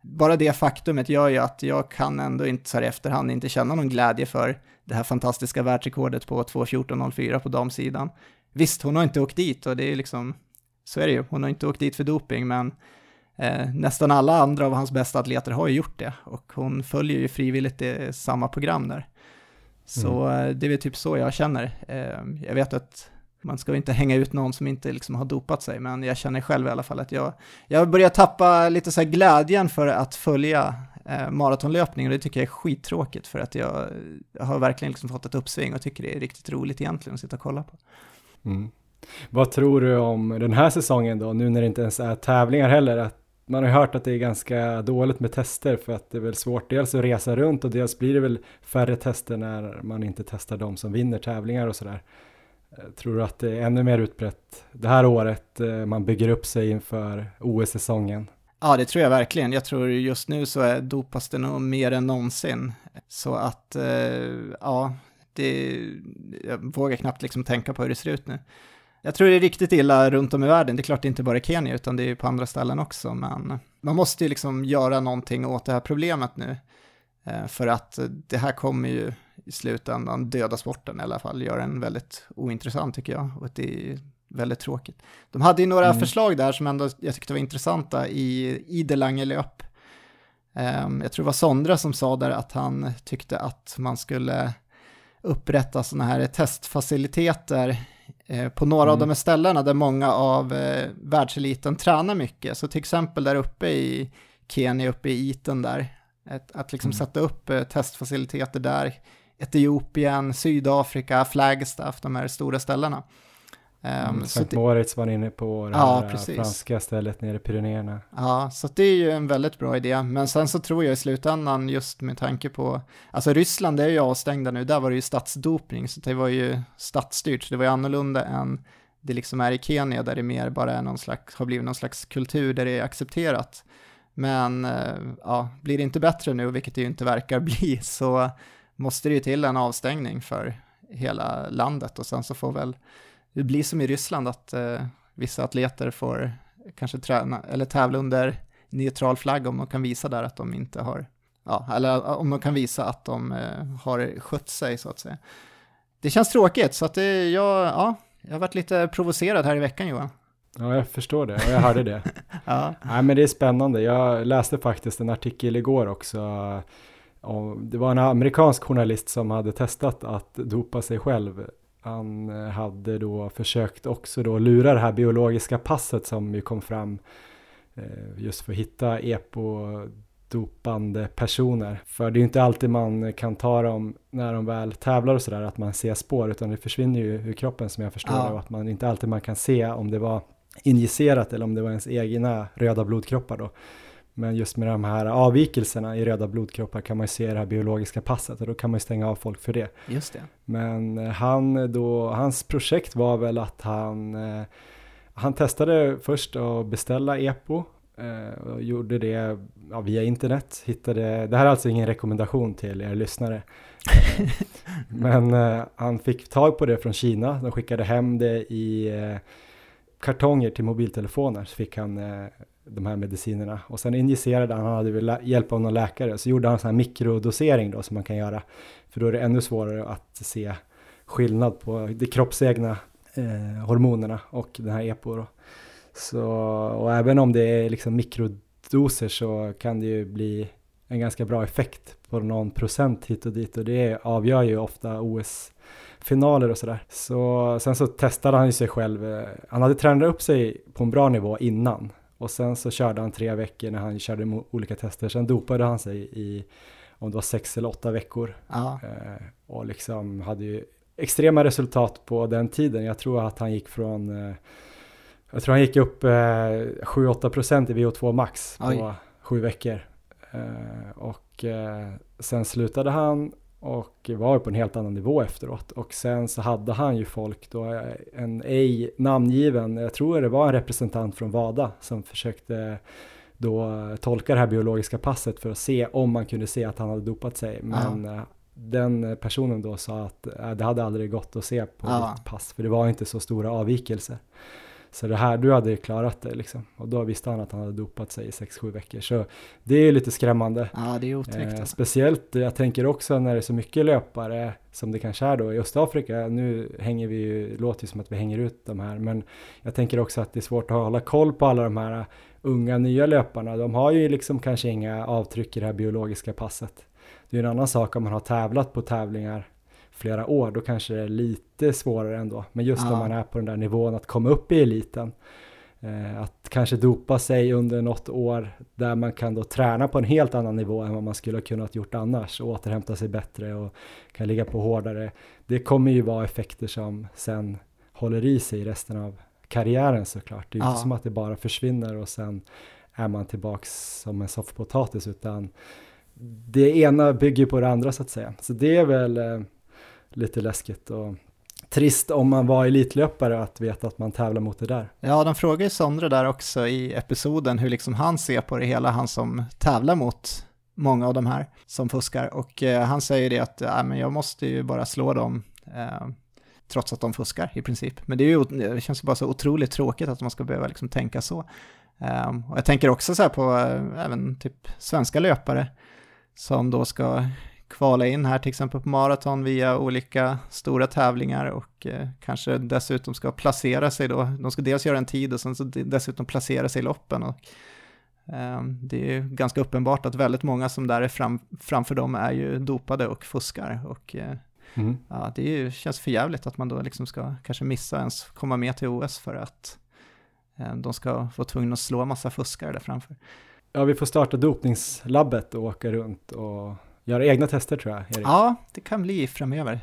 Bara det faktumet gör ju att jag kan ändå inte så här i efterhand inte känna någon glädje för det här fantastiska världsrekordet på 2.14.04 på damsidan. Visst, hon har inte åkt dit och det är liksom, så är det ju, hon har inte åkt dit för doping, men eh, nästan alla andra av hans bästa atleter har ju gjort det och hon följer ju frivilligt det, samma program där. Så mm. Eh, det är väl typ så jag känner. Eh, jag vet att man ska inte hänga ut någon som inte liksom har dopat sig, men jag känner själv i alla fall att jag, jag börjar tappa lite så här glädjen för att följa eh, maratonlöpning och det tycker jag är skittråkigt för att jag, jag har verkligen liksom fått ett uppsving och tycker det är riktigt roligt egentligen att sitta och kolla på. Mm. Vad tror du om den här säsongen då, nu när det inte ens är tävlingar heller? Att man har hört att det är ganska dåligt med tester för att det är väl svårt dels att resa runt och dels blir det väl färre tester när man inte testar de som vinner tävlingar och sådär. Eh, tror du att det är ännu mer utbrett det här året eh, man bygger upp sig inför OS-säsongen? Ja, det tror jag verkligen. Jag tror just nu så är dopas det nog mer än någonsin. Så att, eh, ja, det, jag vågar knappt liksom tänka på hur det ser ut nu. Jag tror det är riktigt illa runt om i världen. Det är klart det inte bara är Kenya, utan det är på andra ställen också. Men man måste ju liksom göra någonting åt det här problemet nu. För att det här kommer ju i slutändan döda sporten i alla fall, göra den väldigt ointressant tycker jag. Och det är väldigt tråkigt. De hade ju några mm. förslag där som ändå jag tyckte var intressanta i Iderlange löp. Um, jag tror det var Sondra som sa där att han tyckte att man skulle upprätta sådana här testfaciliteter eh, på några mm. av de här ställena där många av eh, världseliten tränar mycket. Så till exempel där uppe i Kenya, uppe i Iten där, att, att liksom mm. sätta upp eh, testfaciliteter där. Etiopien, Sydafrika, Flagstaff, de här stora ställena. Um, Sankt Moritz var inne på det ja, här precis. franska stället nere i Pyrenéerna. Ja, så det är ju en väldigt bra idé. Men sen så tror jag i slutändan, just med tanke på, alltså Ryssland är ju avstängda nu, där var det ju statsdopning, så det var ju statsstyrt, så det var ju annorlunda än det liksom är i Kenya, där det mer bara är någon slags, har blivit någon slags kultur där det är accepterat. Men eh, ja, blir det inte bättre nu, vilket det ju inte verkar bli, så måste det ju till en avstängning för hela landet och sen så får väl det blir som i Ryssland att eh, vissa atleter får kanske träna eller tävla under neutral flagg om de kan visa där att de inte har, ja, eller om de kan visa att de eh, har skött sig så att säga. Det känns tråkigt så att det, jag, ja, jag har varit lite provocerad här i veckan Johan. Ja, jag förstår det och jag hörde det. ja. Nej, men det är spännande. Jag läste faktiskt en artikel igår också. Det var en amerikansk journalist som hade testat att dopa sig själv han hade då försökt också då lura det här biologiska passet som ju kom fram eh, just för att hitta epo-dopande personer. För det är ju inte alltid man kan ta dem när de väl tävlar och sådär, att man ser spår, utan det försvinner ju ur kroppen som jag förstår ja. och att man inte alltid man kan se om det var injicerat eller om det var ens egna röda blodkroppar då. Men just med de här avvikelserna i röda blodkroppar kan man ju se det här biologiska passet och då kan man ju stänga av folk för det. Just det. Men eh, han då, hans projekt var väl att han, eh, han testade först att beställa EPO eh, och gjorde det ja, via internet. Hittade, det här är alltså ingen rekommendation till er lyssnare. Men han fick tag på det från Kina, de skickade hem det i kartonger till mobiltelefoner så fick han de här medicinerna. Och sen injicerade han, han hade väl hjälp av någon läkare, så gjorde han sån här mikrodosering då som man kan göra. För då är det ännu svårare att se skillnad på de kroppsegna eh, hormonerna och den här EPO då. Så, och även om det är liksom mikrodoser så kan det ju bli en ganska bra effekt på någon procent hit och dit och det avgör ju ofta OS finaler och sådär. Så sen så testade han ju sig själv. Eh, han hade tränat upp sig på en bra nivå innan och sen så körde han tre veckor när han körde olika tester. Sen dopade han sig i, om det var sex eller åtta veckor. Ja. Eh, och liksom hade ju extrema resultat på den tiden. Jag tror att han gick från, eh, jag tror han gick upp eh, 7-8% i VO2 max på Oj. sju veckor. Eh, och eh, sen slutade han och var på en helt annan nivå efteråt. Och sen så hade han ju folk då, eh, en ej namngiven, jag tror det var en representant från WADA som försökte då tolka det här biologiska passet för att se om man kunde se att han hade dopat sig. Men ja. Eh, den personen då sa att det hade aldrig gått att se på ja. ditt pass för det var inte så stora avvikelser. Så det här, du hade klarat det liksom. Och då visste han att han hade dopat sig i 6-7 veckor. Så det är lite skrämmande. Ja, det är otäckt. Eh, speciellt, jag tänker också när det är så mycket löpare som det kanske är då i Östafrika. Nu hänger vi ju, låter ju som att vi hänger ut de här, men jag tänker också att det är svårt att hålla koll på alla de här unga nya löparna. De har ju liksom kanske inga avtryck i det här biologiska passet. Det är en annan sak om man har tävlat på tävlingar flera år, då kanske det är lite svårare ändå. Men just ja. om man är på den där nivån att komma upp i eliten, eh, att kanske dopa sig under något år där man kan då träna på en helt annan nivå än vad man skulle ha kunnat gjort annars och återhämta sig bättre och kan ligga på hårdare. Det kommer ju vara effekter som sen håller i sig resten av karriären såklart. Det är ju ja. inte som att det bara försvinner och sen är man tillbaks som en soffpotatis utan det ena bygger på det andra så att säga. Så det är väl eh, lite läskigt och trist om man var elitlöpare att veta att man tävlar mot det där. Ja, de frågar ju Sondre där också i episoden hur liksom han ser på det hela, han som tävlar mot många av de här som fuskar och eh, han säger det att äh, men jag måste ju bara slå dem eh, trots att de fuskar i princip. Men det, är ju, det känns ju bara så otroligt tråkigt att man ska behöva liksom tänka så. Um, och jag tänker också så här på uh, även typ svenska löpare som då ska kvala in här till exempel på maraton via olika stora tävlingar och eh, kanske dessutom ska placera sig då. De ska dels göra en tid och sen så dessutom placera sig i loppen. Och, eh, det är ganska uppenbart att väldigt många som där är fram, framför dem är ju dopade och fuskar. Och, eh, mm. ja, det ju, känns för jävligt att man då liksom ska kanske missa ens komma med till OS för att eh, de ska vara tvungna att slå massa fuskare där framför. Ja, vi får starta dopningslabbet och åka runt och göra egna tester tror jag, Erik. Ja, det kan bli framöver.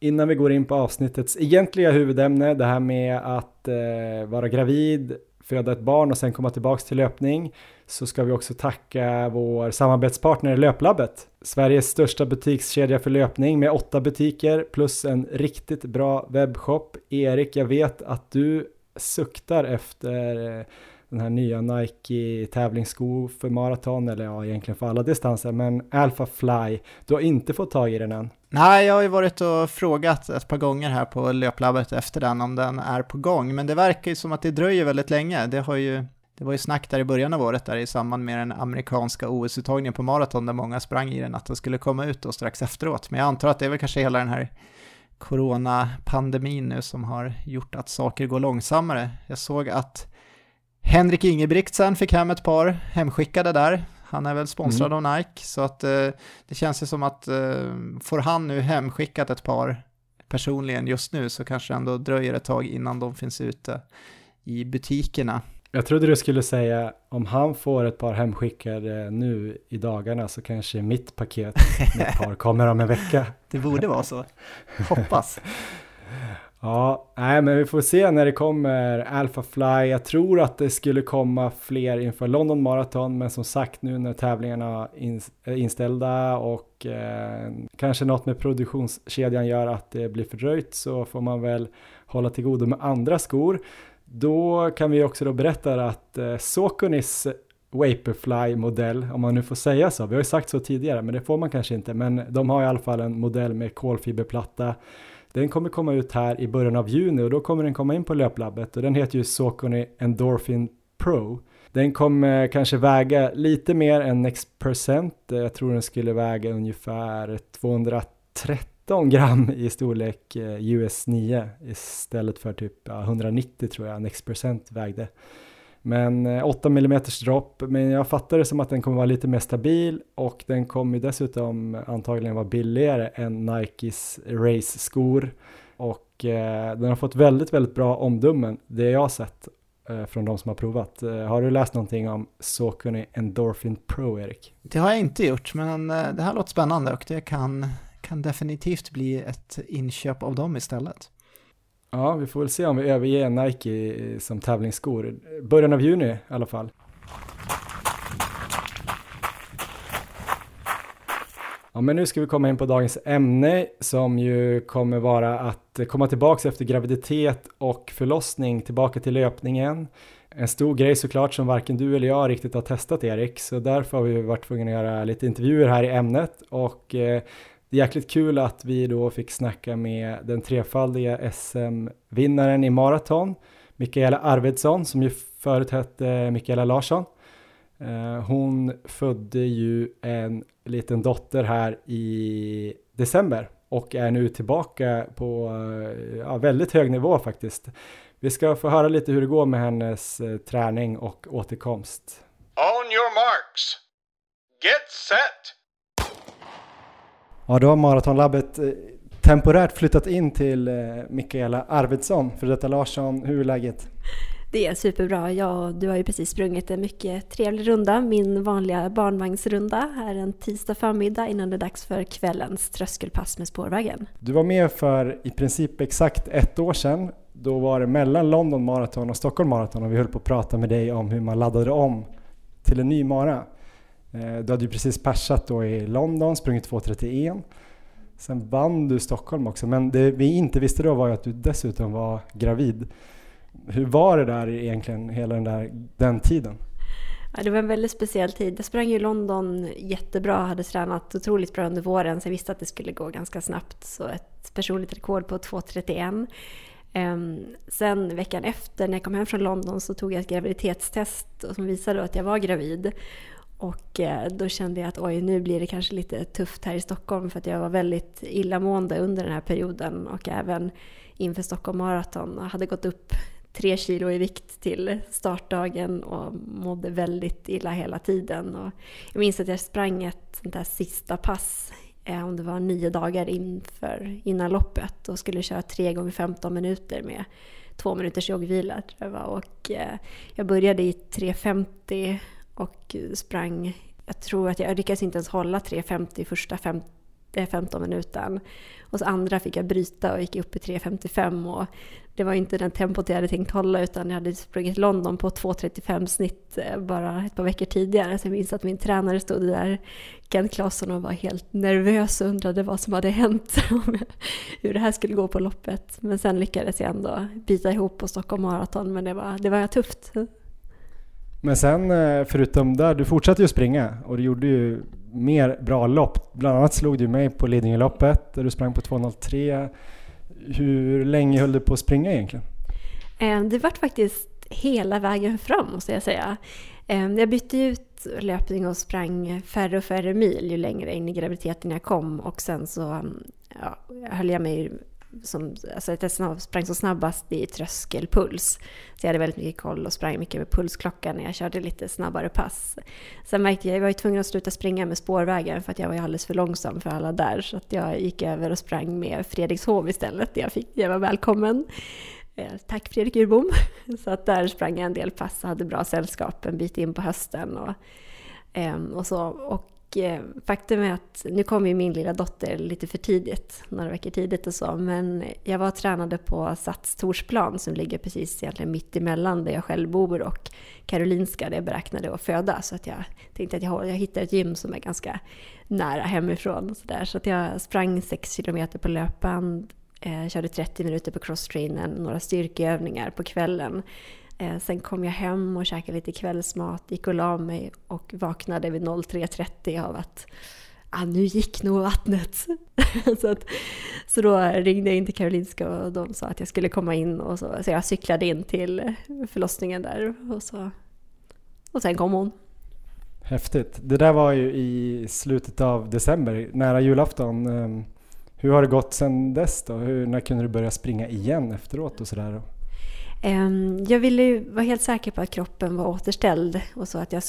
Innan vi går in på avsnittets egentliga huvudämne, det här med att eh, vara gravid, föda ett barn och sen komma tillbaks till löpning, så ska vi också tacka vår samarbetspartner Löplabbet, Sveriges största butikskedja för löpning med åtta butiker plus en riktigt bra webbshop. Erik, jag vet att du suktar efter eh, den här nya Nike tävlingssko för maraton eller ja, egentligen för alla distanser, men Alpha Fly, du har inte fått tag i den än? Nej, jag har ju varit och frågat ett par gånger här på löplabbet efter den om den är på gång, men det verkar ju som att det dröjer väldigt länge. Det har ju det var ju snack där i början av året där i samband med den amerikanska OS-uttagningen på maraton där många sprang i den att den skulle komma ut då strax efteråt. Men jag antar att det är väl kanske hela den här coronapandemin nu som har gjort att saker går långsammare. Jag såg att Henrik Ingebrigtsen fick hem ett par hemskickade där. Han är väl sponsrad mm. av Nike, så att eh, det känns ju som att eh, får han nu hemskickat ett par personligen just nu så kanske det ändå dröjer ett tag innan de finns ute i butikerna. Jag trodde du skulle säga om han får ett par hemskickade nu i dagarna så kanske mitt paket med ett par kommer om en vecka. Det borde vara så. Hoppas. Ja, nej, men vi får se när det kommer Alpha Fly. Jag tror att det skulle komma fler inför London Marathon, men som sagt nu när tävlingarna är eh, inställda och eh, kanske något med produktionskedjan gör att det blir fördröjt så får man väl hålla till godo med andra skor. Då kan vi också då berätta att eh, Soconis Vaporfly-modell, om man nu får säga så, vi har ju sagt så tidigare, men det får man kanske inte, men de har i alla fall en modell med kolfiberplatta den kommer komma ut här i början av juni och då kommer den komma in på löplabbet och den heter ju Saucony Endorphin Pro. Den kommer kanske väga lite mer än Next Percent. Jag tror den skulle väga ungefär 213 gram i storlek eh, US 9 istället för typ 190 tror jag Next Percent vägde. Men eh, 8 mm dropp, men jag fattar det som att den kommer vara lite mer stabil och den kommer dessutom antagligen vara billigare än Nikes Race-skor. Och eh, den har fått väldigt, väldigt bra omdömen, det jag har sett eh, från de som har provat. Eh, har du läst någonting om Saucony Endorphin Pro, Erik? Det har jag inte gjort, men eh, det här låter spännande och det kan, kan definitivt bli ett inköp av dem istället. Ja, vi får väl se om vi överger Nike som tävlingsskor. Början av juni i alla fall. Ja, men nu ska vi komma in på dagens ämne som ju kommer vara att komma tillbaka efter graviditet och förlossning tillbaka till löpningen. En stor grej såklart som varken du eller jag riktigt har testat Erik, så därför har vi varit tvungna att göra lite intervjuer här i ämnet och eh, det är jäkligt kul att vi då fick snacka med den trefaldiga SM-vinnaren i maraton, Mikaela Arvidsson, som ju förut hette Mikaela Larsson. Eh, hon födde ju en liten dotter här i december och är nu tillbaka på eh, ja, väldigt hög nivå faktiskt. Vi ska få höra lite hur det går med hennes eh, träning och återkomst. On your marks. Get set. Ja, då har Maratonlabbet eh, temporärt flyttat in till eh, Mikaela Arvidsson, för detta Larsson. Hur är läget? Det är superbra. Ja, du har ju precis sprungit en mycket trevlig runda, min vanliga barnvagnsrunda här en tisdag förmiddag innan det är dags för kvällens tröskelpass med spårvägen. Du var med för i princip exakt ett år sedan. Då var det mellan London Marathon och Stockholm Marathon och vi höll på att prata med dig om hur man laddade om till en ny mara. Eh, du hade ju precis persat då i London, sprungit 2.31. Sen vann du Stockholm också, men det vi inte visste då var ju att du dessutom var gravid. Hur var det där egentligen, hela den, där, den tiden? Ja, det var en väldigt speciell tid. Jag sprang ju London jättebra, hade tränat otroligt bra under våren, så jag visste att det skulle gå ganska snabbt. Så ett personligt rekord på 2.31. Ehm, sen veckan efter när jag kom hem från London så tog jag ett graviditetstest som visade att jag var gravid. Och eh, då kände jag att oj, nu blir det kanske lite tufft här i Stockholm för att jag var väldigt illamående under den här perioden och även inför Stockholm Marathon och hade gått upp tre kilo i vikt till startdagen och mådde väldigt illa hela tiden. Och jag minns att jag sprang ett sånt där sista pass, eh, om det var nio dagar inför, innan loppet och skulle köra tre gånger 15 minuter med två minuters joggvila tror jag var. Och eh, jag började i 3.50 och sprang, jag tror att jag, jag lyckades inte ens hålla 3.50 första 50 15 eh, minuten. Och så andra fick jag bryta och gick upp i 3.55 och det var inte den tempot jag hade tänkt hålla utan jag hade sprungit London på 2.35 snitt eh, bara ett par veckor tidigare. Så jag minns att min tränare stod där, Kent Claesson, och var helt nervös och undrade vad som hade hänt. hur det här skulle gå på loppet. Men sen lyckades jag ändå bita ihop på Stockholm Marathon men det var, det var tufft. Men sen eh, förutom där, du fortsatte ju springa och du gjorde ju mer bra lopp. Bland annat slog du mig på Lidingöloppet där du sprang på 2.03. Hur länge höll du på att springa egentligen? Eh, det var faktiskt hela vägen fram måste jag säga. Eh, jag bytte ut löpning och sprang färre och färre mil ju längre in i graviditeten jag kom och sen så ja, höll jag mig som, alltså att jag sprang som snabbast i tröskelpuls. Så jag hade väldigt mycket koll och sprang mycket med pulsklockan när jag körde lite snabbare pass. Sen märkte jag, jag var ju tvungen att sluta springa med spårvägen för att jag var alldeles för långsam för alla där. Så att jag gick över och sprang med Fredrikshov istället. Jag, fick, jag var välkommen. Eh, tack Fredrik Urbom. Så att där sprang jag en del pass och hade bra sällskap en bit in på hösten. Och, ehm, och så. Och Eh, faktum är att nu kom ju min lilla dotter lite för tidigt, några veckor tidigt och så, men jag var tränade på Sats Torsplan som ligger precis egentligen mitt emellan där jag själv bor och Karolinska där jag beräknade att föda. Så att jag tänkte att jag, jag hittar ett gym som är ganska nära hemifrån och så där. Så att jag sprang 6 kilometer på löpband, eh, körde 30 minuter på crosstrainern, några styrkeövningar på kvällen. Eh, sen kom jag hem och käkade lite kvällsmat, gick och la mig och vaknade vid 03.30 av att ah, nu gick nog vattnet. så, att, så då ringde jag in till Karolinska och de sa att jag skulle komma in och så, så jag cyklade in till förlossningen där och, så, och sen kom hon. Häftigt. Det där var ju i slutet av december, nära julafton. Ehm, hur har det gått sen dess då? Hur, när kunde du börja springa igen efteråt och sådär? Ehm, jag ville vara helt säker på att kroppen var återställd och så att, jag,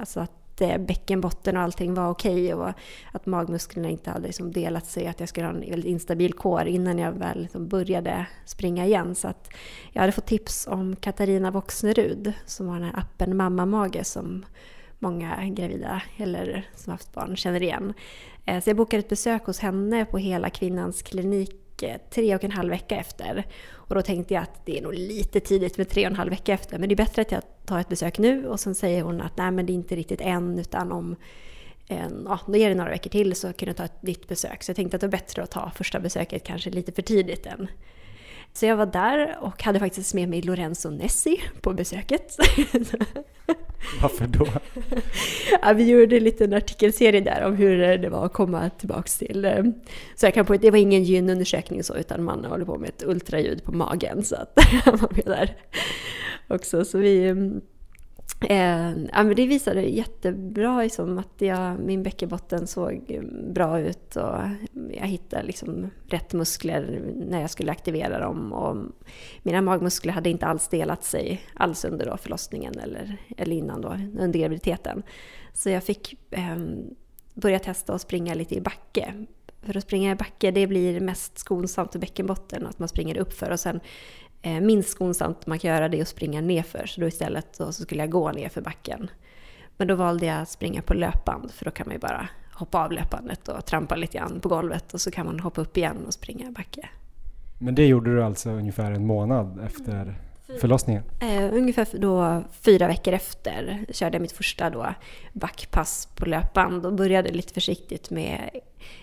alltså att eh, bäckenbotten och allting var okej och att magmusklerna inte hade liksom delat sig, att jag skulle ha en väldigt instabil kår innan jag väl liksom började springa igen. Så att jag hade fått tips om Katarina Voxnerud som har den här appen Mamma Mage som många gravida eller som haft barn känner igen. Eh, så jag bokade ett besök hos henne på Hela Kvinnans klinik Eh, tre och en halv vecka efter. Och då tänkte jag att det är nog lite tidigt med tre och en halv vecka efter, men det är bättre att jag tar ett besök nu och sen säger hon att nej men det är inte riktigt än utan om en, ja, då är det några veckor till så kan jag ta ett nytt besök. Så jag tänkte att det var bättre att ta första besöket kanske lite för tidigt än så jag var där och hade faktiskt med mig Lorenzo Nessi på besöket. Varför då? ja, vi gjorde en liten artikelserie där om hur det var att komma tillbaks till... Eh, så jag kan på det var ingen gynundersökning så, utan man håller på med ett ultraljud på magen. Så att man var där också. Så vi mm, Eh, ja, men det visade jättebra liksom, att jag, min bäckenbotten såg bra ut och jag hittade liksom rätt muskler när jag skulle aktivera dem. Och mina magmuskler hade inte alls delat sig alls under då förlossningen eller, eller innan då, under graviditeten. Så jag fick eh, börja testa att springa lite i backe. För att springa i backe det blir mest skonsamt för bäckenbotten, att man springer uppför och sen minst skonsamt man kan göra det är att springa nerför. Så då istället då så skulle jag gå ner för backen. Men då valde jag att springa på löpband för då kan man ju bara hoppa av löpbandet och trampa lite grann på golvet och så kan man hoppa upp igen och springa backe. Men det gjorde du alltså ungefär en månad efter förlossningen? Eh, ungefär då fyra veckor efter körde jag mitt första då backpass på löpband och började lite försiktigt med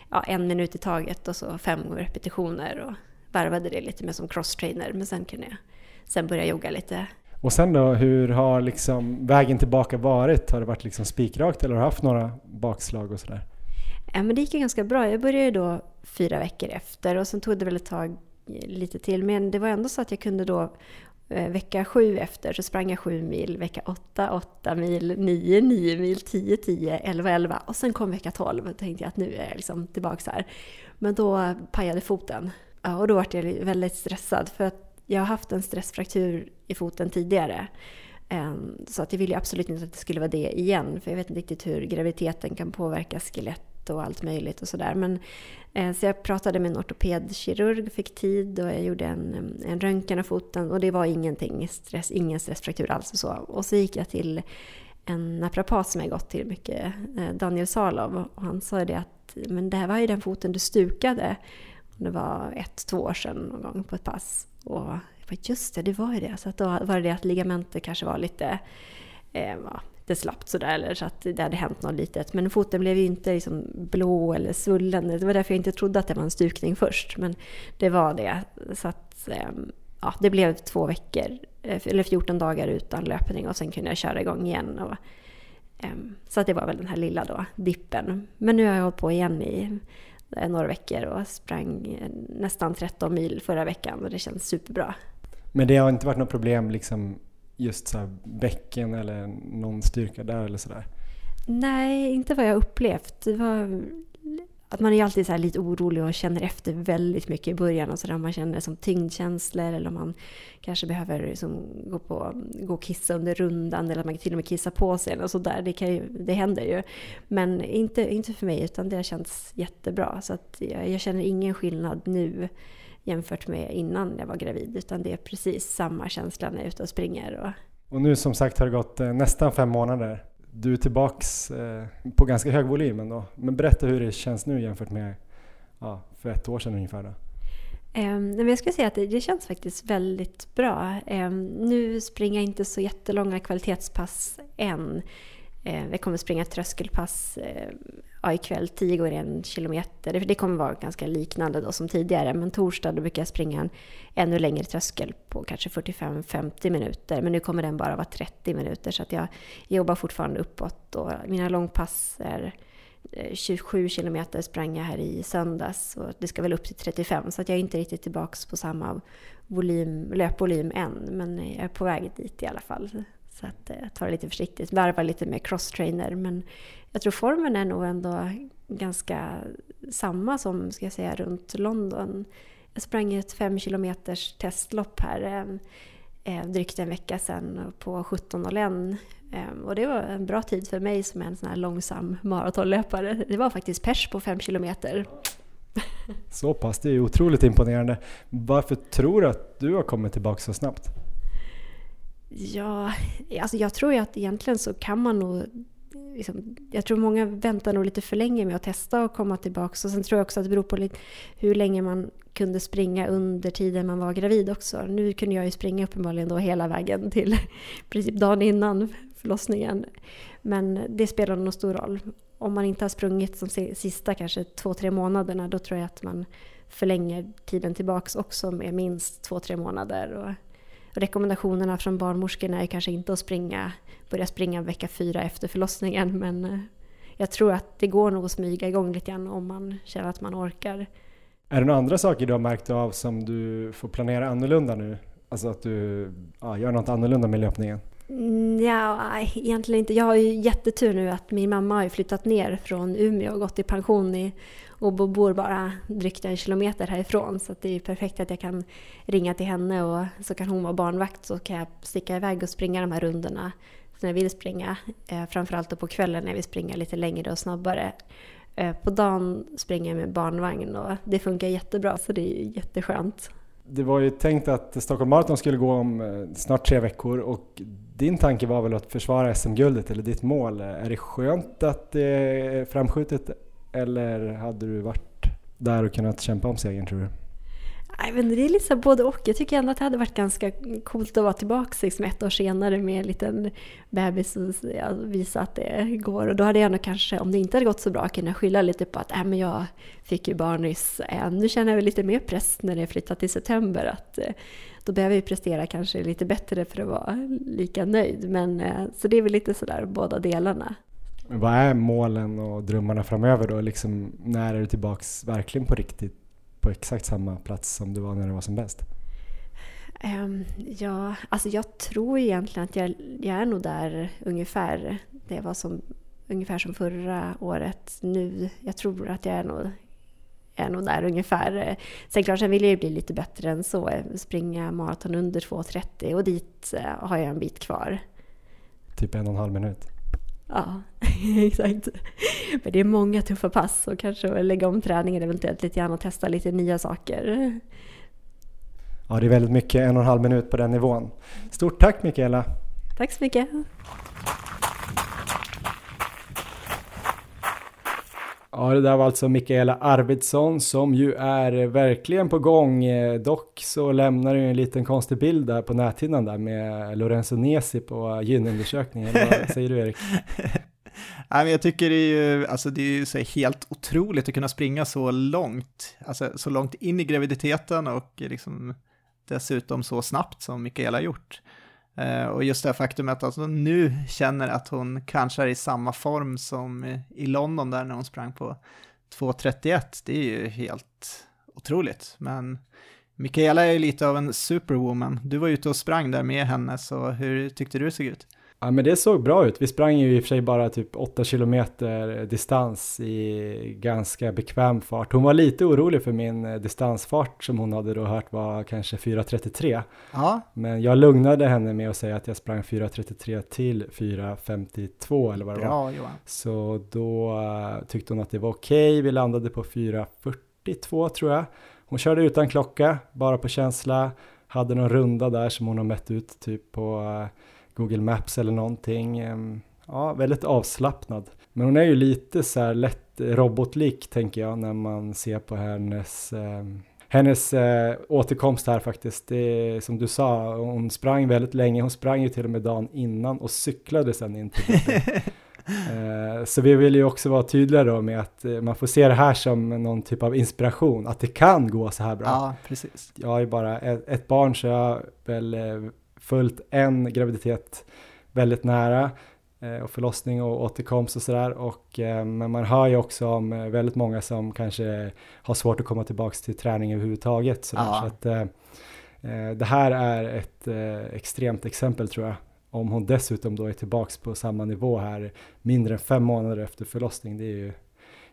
ja, en minut i taget och så fem repetitioner. Och varvade det lite med som crosstrainer men sen kunde jag sen börja jogga lite. Och sen då, hur har liksom vägen tillbaka varit? Har det varit liksom spikrakt eller har du haft några bakslag och sådär? Ja, men det gick ju ganska bra. Jag började då fyra veckor efter och sen tog det väl ett tag lite till. Men det var ändå så att jag kunde då eh, vecka sju efter så sprang jag sju mil, vecka åtta, åtta mil, nio, nio mil, tio, tio, elva, elva och sen kom vecka tolv och tänkte jag att nu är jag liksom tillbaka här. Men då pajade foten Ja, och då var jag väldigt stressad för att jag har haft en stressfraktur i foten tidigare. Ehm, så att jag ville absolut inte att det skulle vara det igen, för jag vet inte riktigt hur graviditeten kan påverka skelett och allt möjligt och sådär. Men, eh, så jag pratade med en ortopedkirurg, fick tid och jag gjorde en, en röntgen av foten och det var ingenting, stress, ingen stressfraktur alls och så. Och så gick jag till en naprapat som jag gått till mycket, eh, Daniel Salov, och han sa det att men det här var ju den foten du stukade. Det var ett, två år sedan någon gång på ett pass. Och jag bara, just det, det var ju det. Så att då var det det att ligamentet kanske var lite, eh, ja, lite slappt sådär, eller så att det hade hänt något litet. Men foten blev ju inte liksom blå eller svullen. Det var därför jag inte trodde att det var en stukning först. Men det var det. Så att, eh, ja, det blev två veckor, eh, eller 14 dagar utan löpning och sen kunde jag köra igång igen. Och, eh, så att det var väl den här lilla då, dippen. Men nu har jag hållit på igen i några veckor och sprang eh, nästan 13 mil förra veckan och det känns superbra. Men det har inte varit något problem liksom just så bäcken eller någon styrka där eller sådär? Nej, inte vad jag upplevt. Det var att man är alltid så lite orolig och känner efter väldigt mycket i början. Och så där man känner som tyngdkänslor eller om man kanske behöver liksom gå, på, gå och kissa under rundan eller att man till och med kissa på sig. Och så där. Det, kan ju, det händer ju. Men inte, inte för mig utan det har känts jättebra. Så att jag, jag känner ingen skillnad nu jämfört med innan jag var gravid. Utan det är precis samma känsla när jag är ute och springer. Och, och nu som sagt har det gått eh, nästan fem månader du är tillbaks eh, på ganska hög volym ändå. Men berätta hur det känns nu jämfört med ja, för ett år sedan ungefär. Då. Um, jag skulle säga att det, det känns faktiskt väldigt bra. Um, nu springer jag inte så jättelånga kvalitetspass än. Eh, jag kommer springa tröskelpass eh, ja, ikväll, 10 gånger en kilometer. Det kommer vara ganska liknande då som tidigare. Men torsdag då brukar jag springa en ännu längre tröskel på kanske 45-50 minuter. Men nu kommer den bara vara 30 minuter så att jag jobbar fortfarande uppåt. Och mina långpass är eh, 27 kilometer sprang jag här i söndags och det ska väl upp till 35 så att jag är inte riktigt tillbaka på samma volym, löpvolym än men jag är på väg dit i alla fall. Så att eh, jag tar det lite försiktigt, varvar lite med crosstrainer men jag tror formen är nog ändå ganska samma som ska jag säga runt London. Jag sprang ett fem kilometers testlopp här eh, eh drygt en vecka sedan på 17.01 eh, och det var en bra tid för mig som är en sån här långsam maratonlöpare. Det var faktiskt pers på fem kilometer. Så pass, det är otroligt imponerande. Varför tror du att du har kommit tillbaka så snabbt? Ja, alltså jag tror ju att egentligen så kan man nog liksom, jag tror många väntar nog lite för länge med att testa och komma tillbaka. Och sen tror jag också att det beror på lite hur länge man kunde springa under tiden man var gravid också. Nu kunde jag ju springa uppenbarligen då hela vägen till princip dagen innan förlossningen. Men det spelar nog stor roll. om man inte har sprungit de sista kanske två, tre månaderna då tror jag att man förlänger tiden tillbaks också med minst två, tre månader. Och rekommendationerna från barnmorskorna är kanske inte att springa, börja springa vecka fyra efter förlossningen men eh, jag tror att det går nog att smyga igång lite grann om man känner att man orkar. Är det några andra saker du har märkt av som du får planera annorlunda nu? Alltså att du ja, gör något annorlunda med löpningen? Mm, ja, egentligen inte. Jag har ju jättetur nu att min mamma har flyttat ner från Umeå och gått i pension i, och bor bara drygt en kilometer härifrån. Så det är perfekt att jag kan ringa till henne och så kan hon vara barnvakt så kan jag sticka iväg och springa de här rundorna när jag vill springa. Eh, framförallt på kvällen när jag vill springa lite längre och snabbare. Eh, på dagen springer jag med barnvagn och det funkar jättebra så det är jätteskönt. Det var ju tänkt att Stockholm Marathon skulle gå om eh, snart tre veckor och din tanke var väl att försvara SM-guldet eller ditt mål. Är det skönt att det är framskjutet eller hade du varit där och kunnat kämpa om segern tror du? Jag vet det är lite så både och. Jag tycker ändå att det hade varit ganska coolt att vara tillbaka liksom ett år senare med en liten bebis och visa att det går. Och då hade jag nog kanske, om det inte hade gått så bra, kunnat skylla lite på att äh, men jag fick ju barn nyss. Äh, nu känner jag väl lite mer press när det flyttat till september. Att, äh, då behöver jag prestera kanske lite bättre för att vara lika nöjd. Men, äh, så det är väl lite sådär båda delarna. Men vad är målen och drömmarna framöver då? Liksom, när är du tillbaks verkligen på riktigt på exakt samma plats som du var när du var som bäst? Um, ja, alltså jag tror egentligen att jag, jag är nog där ungefär. Det var som, ungefär som förra året nu. Jag tror att jag är nog, är nog där ungefär. Sen klart, sen vill jag ju bli lite bättre än så. Springa maraton under 2.30 och dit uh, har jag en bit kvar. Typ en och en halv minut? Ja, exakt. Men det är många tuffa pass och kanske lägga om träningen eventuellt lite grann och testa lite nya saker. Ja, det är väldigt mycket, en och en halv minut på den nivån. Stort tack Mikaela! Tack så mycket! Ja, det där var alltså Mikaela Arvidsson som ju är verkligen på gång. Dock så lämnar du en liten konstig bild där på näthinnan där med Lorenzo Nesi på gynundersökningen. Vad säger du Erik? Nej, men jag tycker det är ju, alltså det är ju så helt otroligt att kunna springa så långt, alltså så långt in i graviditeten och liksom dessutom så snabbt som Mikaela har gjort. Eh, och just det här faktumet att hon nu känner att hon kanske är i samma form som i London där när hon sprang på 2.31, det är ju helt otroligt. Men Mikaela är ju lite av en superwoman. Du var ute och sprang där med henne, så hur tyckte du det såg ut? Ja men det såg bra ut. Vi sprang ju i och för sig bara typ 8 kilometer distans i ganska bekväm fart. Hon var lite orolig för min eh, distansfart som hon hade då hört var kanske 4.33. Ja. Men jag lugnade henne med att säga att jag sprang 4.33 till 4.52 eller vad det bra, var. Johan. Så då uh, tyckte hon att det var okej. Okay. Vi landade på 4.42 tror jag. Hon körde utan klocka, bara på känsla. Hade någon runda där som hon har mätt ut typ på uh, Google Maps eller någonting. Ja, väldigt avslappnad. Men hon är ju lite så här lätt robotlik tänker jag när man ser på hennes hennes eh, återkomst här faktiskt, det är, som du sa, hon sprang väldigt länge, hon sprang ju till och med dagen innan och cyklade sen in till eh, Så vi vill ju också vara tydliga då med att eh, man får se det här som någon typ av inspiration, att det kan gå så här bra. Ja, precis. Jag ju bara ett, ett barn så jag väl följt en graviditet väldigt nära eh, och förlossning och återkomst och sådär. Och, eh, men man hör ju också om eh, väldigt många som kanske har svårt att komma tillbaka till träning överhuvudtaget. Så, ja. så att, det här är ett extremt exempel tror jag. Om hon dessutom då är tillbaks på samma nivå här mindre än fem månader efter förlossning. Det är ju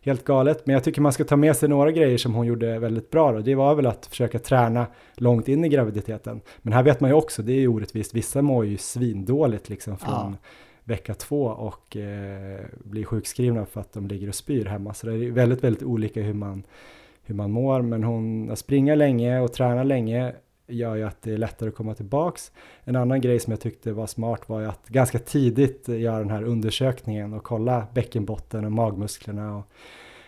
helt galet. Men jag tycker man ska ta med sig några grejer som hon gjorde väldigt bra. Då. Det var väl att försöka träna långt in i graviditeten. Men här vet man ju också, det är ju orättvist, vissa mår ju svindåligt liksom från ja. vecka två och eh, blir sjukskrivna för att de ligger och spyr hemma. Så det är väldigt, väldigt olika hur man, hur man mår. Men hon springer länge och tränar länge gör ju att det är lättare att komma tillbaks. En annan grej som jag tyckte var smart var ju att ganska tidigt göra den här undersökningen och kolla bäckenbotten och magmusklerna och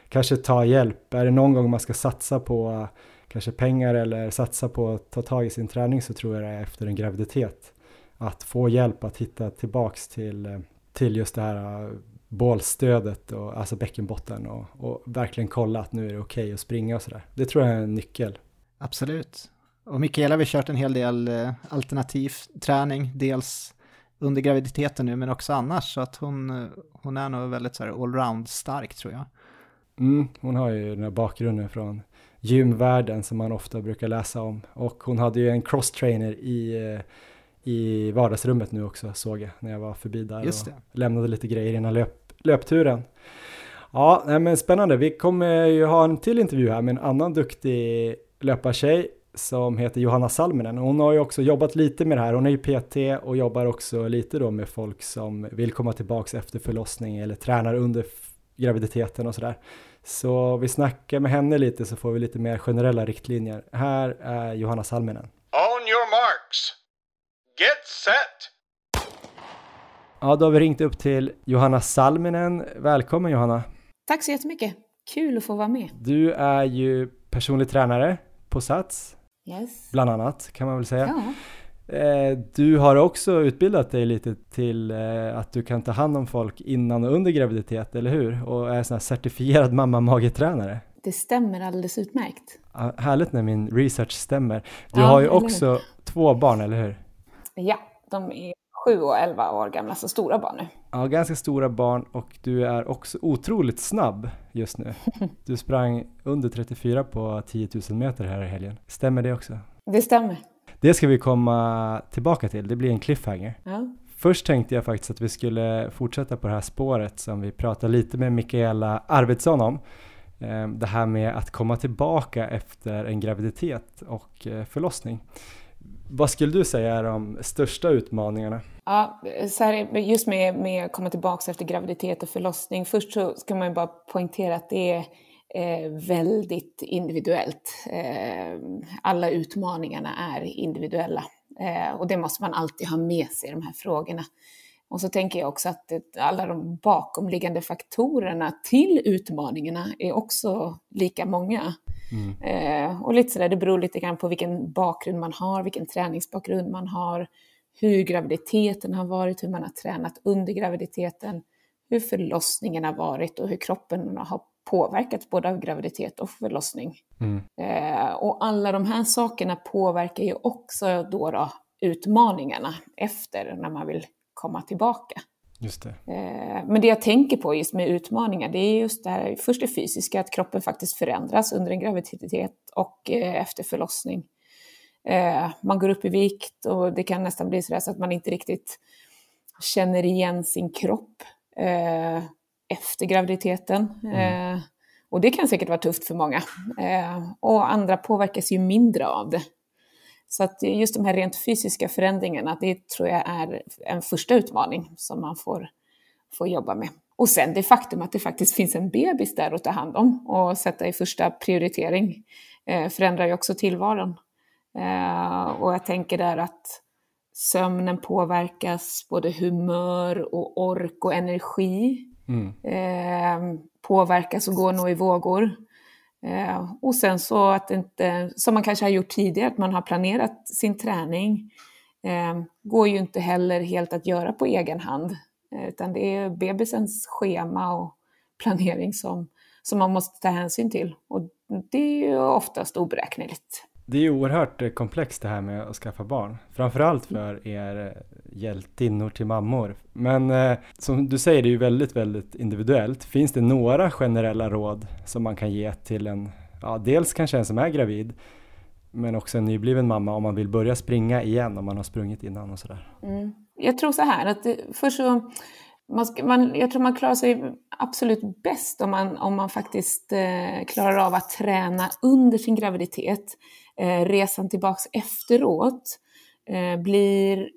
kanske ta hjälp. Är det någon gång man ska satsa på kanske pengar eller satsa på att ta tag i sin träning så tror jag det är efter en graviditet. Att få hjälp att hitta tillbaks till, till just det här äh, bålstödet och alltså bäckenbotten och, och verkligen kolla att nu är det okej okay att springa och sådär. Det tror jag är en nyckel. Absolut. Och Mikaela har vi kört en hel del eh, alternativ träning, dels under graviditeten nu men också annars, så att hon, eh, hon är nog väldigt så här allround stark tror jag. Mm, hon har ju den här bakgrunden från gymvärlden som man ofta brukar läsa om och hon hade ju en crosstrainer i eh, i vardagsrummet nu också såg jag när jag var förbi där och lämnade lite grejer innan löp, löpturen. Ja, nej men spännande. Vi kommer ju ha en till intervju här med en annan duktig löpartjej som heter Johanna Salminen. Hon har ju också jobbat lite med det här. Hon är ju PT och jobbar också lite då med folk som vill komma tillbaks efter förlossning eller tränar under graviditeten och sådär. Så vi snackar med henne lite så får vi lite mer generella riktlinjer. Här är Johanna Salminen. On your marks. Get set! Ja, då har vi ringt upp till Johanna Salminen. Välkommen Johanna! Tack så jättemycket! Kul att få vara med. Du är ju personlig tränare på Sats, yes. bland annat kan man väl säga. Ja. Eh, du har också utbildat dig lite till eh, att du kan ta hand om folk innan och under graviditet, eller hur? Och är sån här certifierad mamma-magetränare. Det stämmer alldeles utmärkt. härligt när min research stämmer. Du ja, har ju också två barn, eller hur? Ja, de är sju och elva år gamla, så stora barn nu. Ja, ganska stora barn och du är också otroligt snabb just nu. Du sprang under 34 på 10 000 meter här i helgen. Stämmer det också? Det stämmer. Det ska vi komma tillbaka till, det blir en cliffhanger. Ja. Först tänkte jag faktiskt att vi skulle fortsätta på det här spåret som vi pratade lite med Mikaela Arvidsson om. Ehm, det här med att komma tillbaka efter en graviditet och eh, förlossning. Vad skulle du säga är de största utmaningarna? Ja, så här, just med, med att komma tillbaka efter graviditet och förlossning. Först så ska man ju bara poängtera att det är eh, väldigt individuellt. Eh, alla utmaningarna är individuella eh, och det måste man alltid ha med sig i de här frågorna. Och så tänker jag också att alla de bakomliggande faktorerna till utmaningarna är också lika många. Mm. Eh, och lite sådär, det beror lite grann på vilken bakgrund man har, vilken träningsbakgrund man har, hur graviditeten har varit, hur man har tränat under graviditeten, hur förlossningen har varit och hur kroppen har påverkats både av graviditet och förlossning. Mm. Eh, och alla de här sakerna påverkar ju också då, då utmaningarna efter när man vill komma tillbaka. Just det. Eh, men det jag tänker på just med utmaningar, det är just det här, först det fysiska, att kroppen faktiskt förändras under en graviditet och eh, efter förlossning. Eh, man går upp i vikt och det kan nästan bli så att man inte riktigt känner igen sin kropp efter graviditeten. Mm. Och det kan säkert vara tufft för många. Och andra påverkas ju mindre av det. Så att just de här rent fysiska förändringarna, det tror jag är en första utmaning som man får, får jobba med. Och sen det faktum att det faktiskt finns en bebis där att ta hand om och sätta i första prioritering eh, förändrar ju också tillvaron. Eh, och jag tänker där att sömnen påverkas, både humör och ork och energi mm. eh, påverkas och går nog i vågor. Eh, och sen så att inte, som man kanske har gjort tidigare, att man har planerat sin träning, eh, går ju inte heller helt att göra på egen hand. Eh, utan det är bebisens schema och planering som, som man måste ta hänsyn till. Och det är ju oftast oberäkneligt. Det är ju oerhört eh, komplext det här med att skaffa barn. Framförallt för er eh, hjältinnor till mammor. Men eh, som du säger, det är ju väldigt, väldigt individuellt. Finns det några generella råd som man kan ge till en, ja, dels kanske en som är gravid, men också en nybliven mamma om man vill börja springa igen om man har sprungit innan och sådär? Mm. Jag tror så här att det, först så man ska, man, jag tror man klarar sig absolut bäst om man, om man faktiskt eh, klarar av att träna under sin graviditet. Eh, resan tillbaks efteråt eh, blir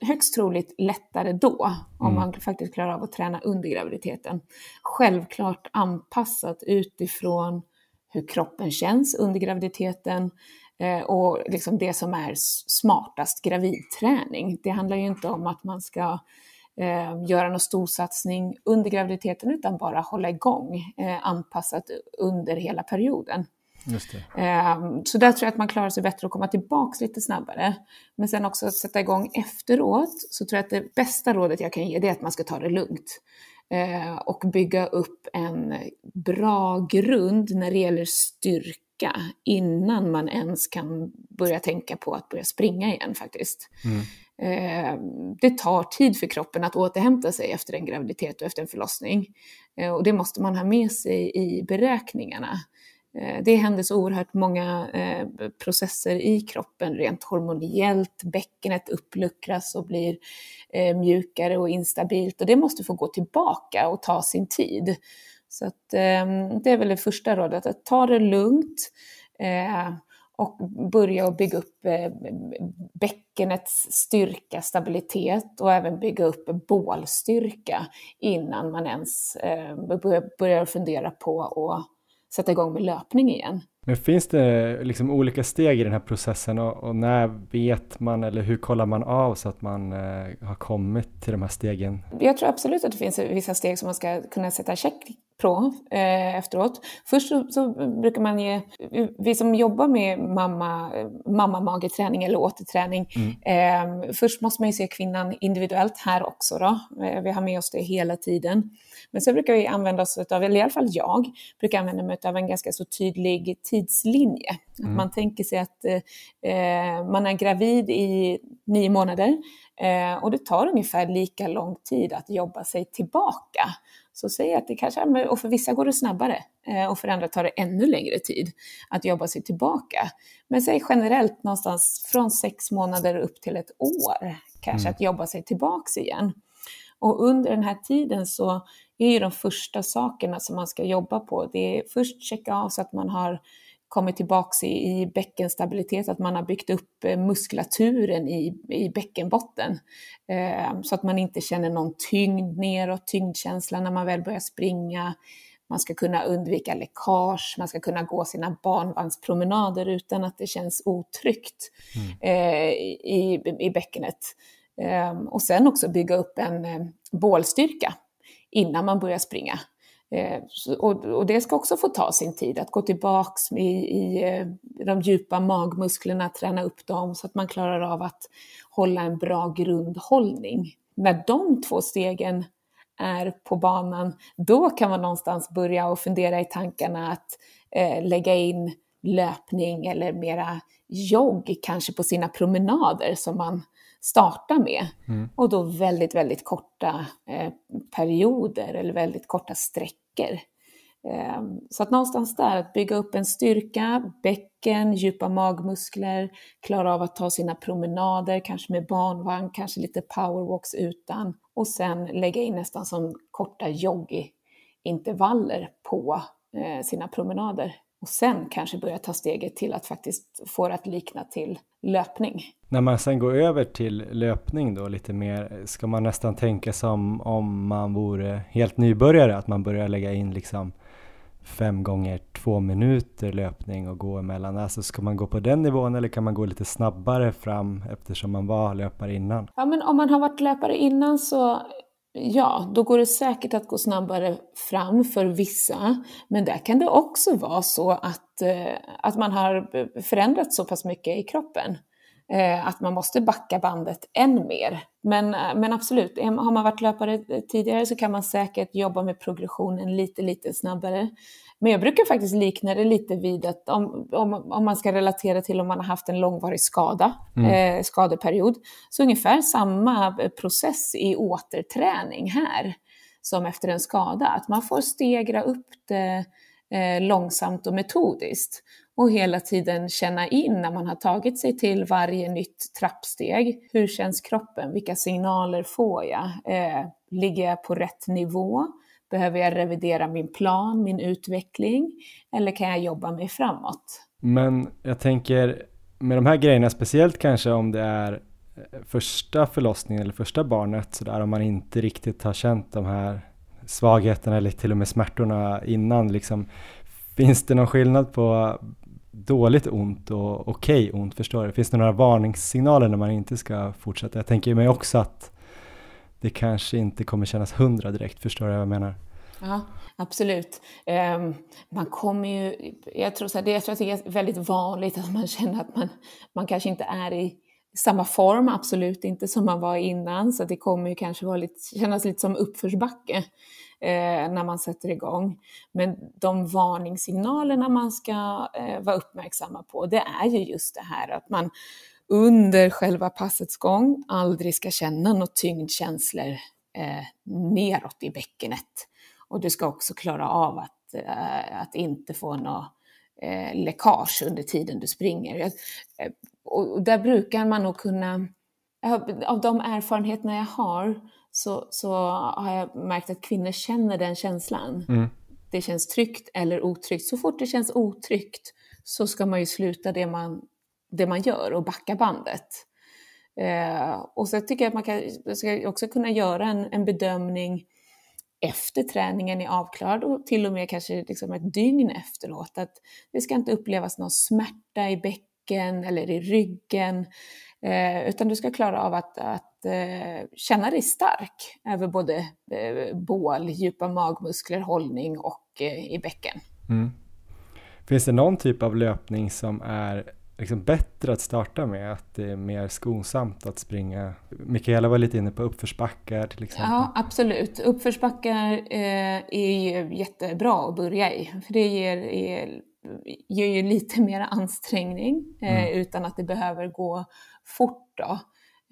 högst troligt lättare då, om mm. man faktiskt klarar av att träna under graviditeten. Självklart anpassat utifrån hur kroppen känns under graviditeten eh, och liksom det som är smartast gravidträning. Det handlar ju inte om att man ska eh, göra någon storsatsning under graviditeten utan bara hålla igång eh, anpassat under hela perioden. Ehm, så där tror jag att man klarar sig bättre och komma tillbaka lite snabbare. Men sen också att sätta igång efteråt, så tror jag att det bästa rådet jag kan ge det är att man ska ta det lugnt. eh, och bygga upp en bra grund när det gäller styrka innan man ens kan börja tänka på att börja springa igen faktiskt. Mm. Eh, det tar tid för kroppen att återhämta sig efter en graviditet och efter en förlossning. Eh, och det måste man ha med sig i beräkningarna. Eh, det händer så oerhört många eh, processer i kroppen rent hormoniellt. Bäckenet uppluckras och blir eh, mjukare och instabilt och det måste få gå tillbaka och ta sin tid. Så att, ehm, det är väl det första rådet, att ta det lugnt och börja att bygga upp bäckenets styrka, stabilitet och även bygga upp bålstyrka innan man ens börjar fundera på att sätta igång med löpning igen. Men finns det liksom olika steg i den här processen och, och, när vet man eller hur kollar man av så att man eh, har kommit till de här stegen? Jag tror absolut att det finns vissa steg som man ska kunna sätta check på eh, efteråt. Först så, så, brukar man ge, vi som jobbar med mamma, mamma mageträning eller återträning, mm. eh, först måste man ju se kvinnan individuellt här också då. Eh, vi har med oss det hela tiden. Men så brukar vi använda oss av, eller i alla fall jag, brukar använda mig av en ganska så tydlig tidslinje. Mm. Att man tänker sig att eh, man är gravid i nio månader eh, och det tar ungefär lika lång tid att jobba sig tillbaka. Så säg att det kanske, och för vissa går det snabbare eh, och för andra tar det ännu längre tid att jobba sig tillbaka. Men säg generellt någonstans från sex månader upp till ett år kanske mm. att jobba sig tillbaks igen. Och under den här tiden så är ju de första sakerna som man ska jobba på, det är först checka av så att man har kommit tillbaks i, i bäckenstabilitet, att man har byggt upp eh, muskulaturen i, i bäckenbotten. Eh, så att man inte känner någon tyngd neråt, tyngdkänsla när man väl börjar springa. Man ska kunna undvika läckage, man ska kunna gå sina barnvagnspromenader utan att det känns otryggt mm. eh, i, i bäckenet. Eh, och sen också bygga upp en eh, bålstyrka innan man börjar springa. Eh, och, det ska också få ta sin tid, att gå tillbaks i, i eh, de djupa magmusklerna, träna upp dem så att man klarar av att hålla en bra grundhållning. När de två stegen är på banan, då kan man någonstans börja och fundera i tankarna att eh, lägga in löpning eller mera jogg kanske på sina promenader som man starta med. Mm. Och då väldigt, väldigt korta eh, perioder eller väldigt korta sträckor. Eh, så att någonstans där, att bygga upp en styrka, bäcken, djupa magmuskler, klara av att ta sina promenader, kanske med barnvagn, kanske lite powerwalks utan. Och sen lägga in nästan som korta joggintervaller på eh, sina promenader och sen kanske börja ta steget till att faktiskt få det att likna till löpning. När man sen går över till löpning då lite mer, ska man nästan tänka som om man vore helt nybörjare, att man börjar lägga in liksom fem gånger två minuter löpning och gå emellan. Alltså ska man gå på den nivån eller kan man gå lite snabbare fram eftersom man var löpare innan? Ja men om man har varit löpare innan så Ja, då går det säkert att gå snabbare fram för vissa, men där kan det också vara så att, eh, att man har eh, förändrats så pass mycket i kroppen att man måste backa bandet än mer. Men, eh, men absolut, har man varit löpare tidigare så kan man säkert jobba med progressionen lite, lite snabbare. Men jag brukar faktiskt likna det lite vid att om, om, om man ska relatera till om man har haft en långvarig skada, mm. eh, skadeperiod, så ungefär samma process i återträning här som efter en skada. Att man får stegra upp det eh, långsamt och metodiskt och hela tiden känna in när man har tagit sig till varje nytt trappsteg. Hur känns kroppen? Vilka signaler får jag? Eh, ligger jag på rätt nivå? Behöver jag revidera min plan, min utveckling? Eller kan jag jobba mig framåt? Men jag tänker med de här grejerna, speciellt kanske om det är eh, första förlossningen eller första barnet, så där om man inte riktigt har känt de här svagheterna eller till och med smärtorna innan, liksom, finns det någon skillnad på dåligt ont och okej okay ont, förstår du? Finns det några varningssignaler när man inte ska fortsätta? Jag tänker mig också att det kanske inte kommer kännas hundra direkt, förstår du vad jag menar? Ja, absolut. Um, man kommer ju, jag tror, så här, det, jag tror att det är väldigt vanligt att man känner att man, man kanske inte är i samma form, absolut inte som man var innan, så det kommer ju kanske vara lite, kännas lite som uppförsbacke Eh, när man sätter igång. Men de varningssignalerna man ska eh, vara uppmärksamma på, det är ju just det här att man under själva passets gång aldrig ska känna några tyngdkänslor eh, neråt i bäckenet. Och du ska också klara av att, eh, att inte få något eh, läckage under tiden du springer. Eh, och där brukar man nog kunna, av de erfarenheterna jag har, så, så har jag märkt att kvinnor känner den känslan. Mm. Det känns tryggt eller otryggt. Så fort det känns otryggt så ska man ju sluta det man, det man gör och backa bandet. Eh, och så tycker jag att man kan, ska också kunna göra en, en bedömning efter träningen är avklarad och till och med kanske liksom ett dygn efteråt. Att det ska inte upplevas någon smärta i bäcken eller i ryggen, eh, utan du ska klara av att, att eh, känna dig stark över både eh, bål, djupa magmuskler, hållning och eh, i bäcken. Mm. Finns det någon typ av löpning som är liksom bättre att starta med, att det är mer skonsamt att springa. Mikaela var lite inne på uppförsbackar till exempel. Ja, absolut. Uppförsbackar eh, är ju jättebra att börja i, för det ger, ger, ger ju lite mer ansträngning eh, mm. utan att det behöver gå fort. Då.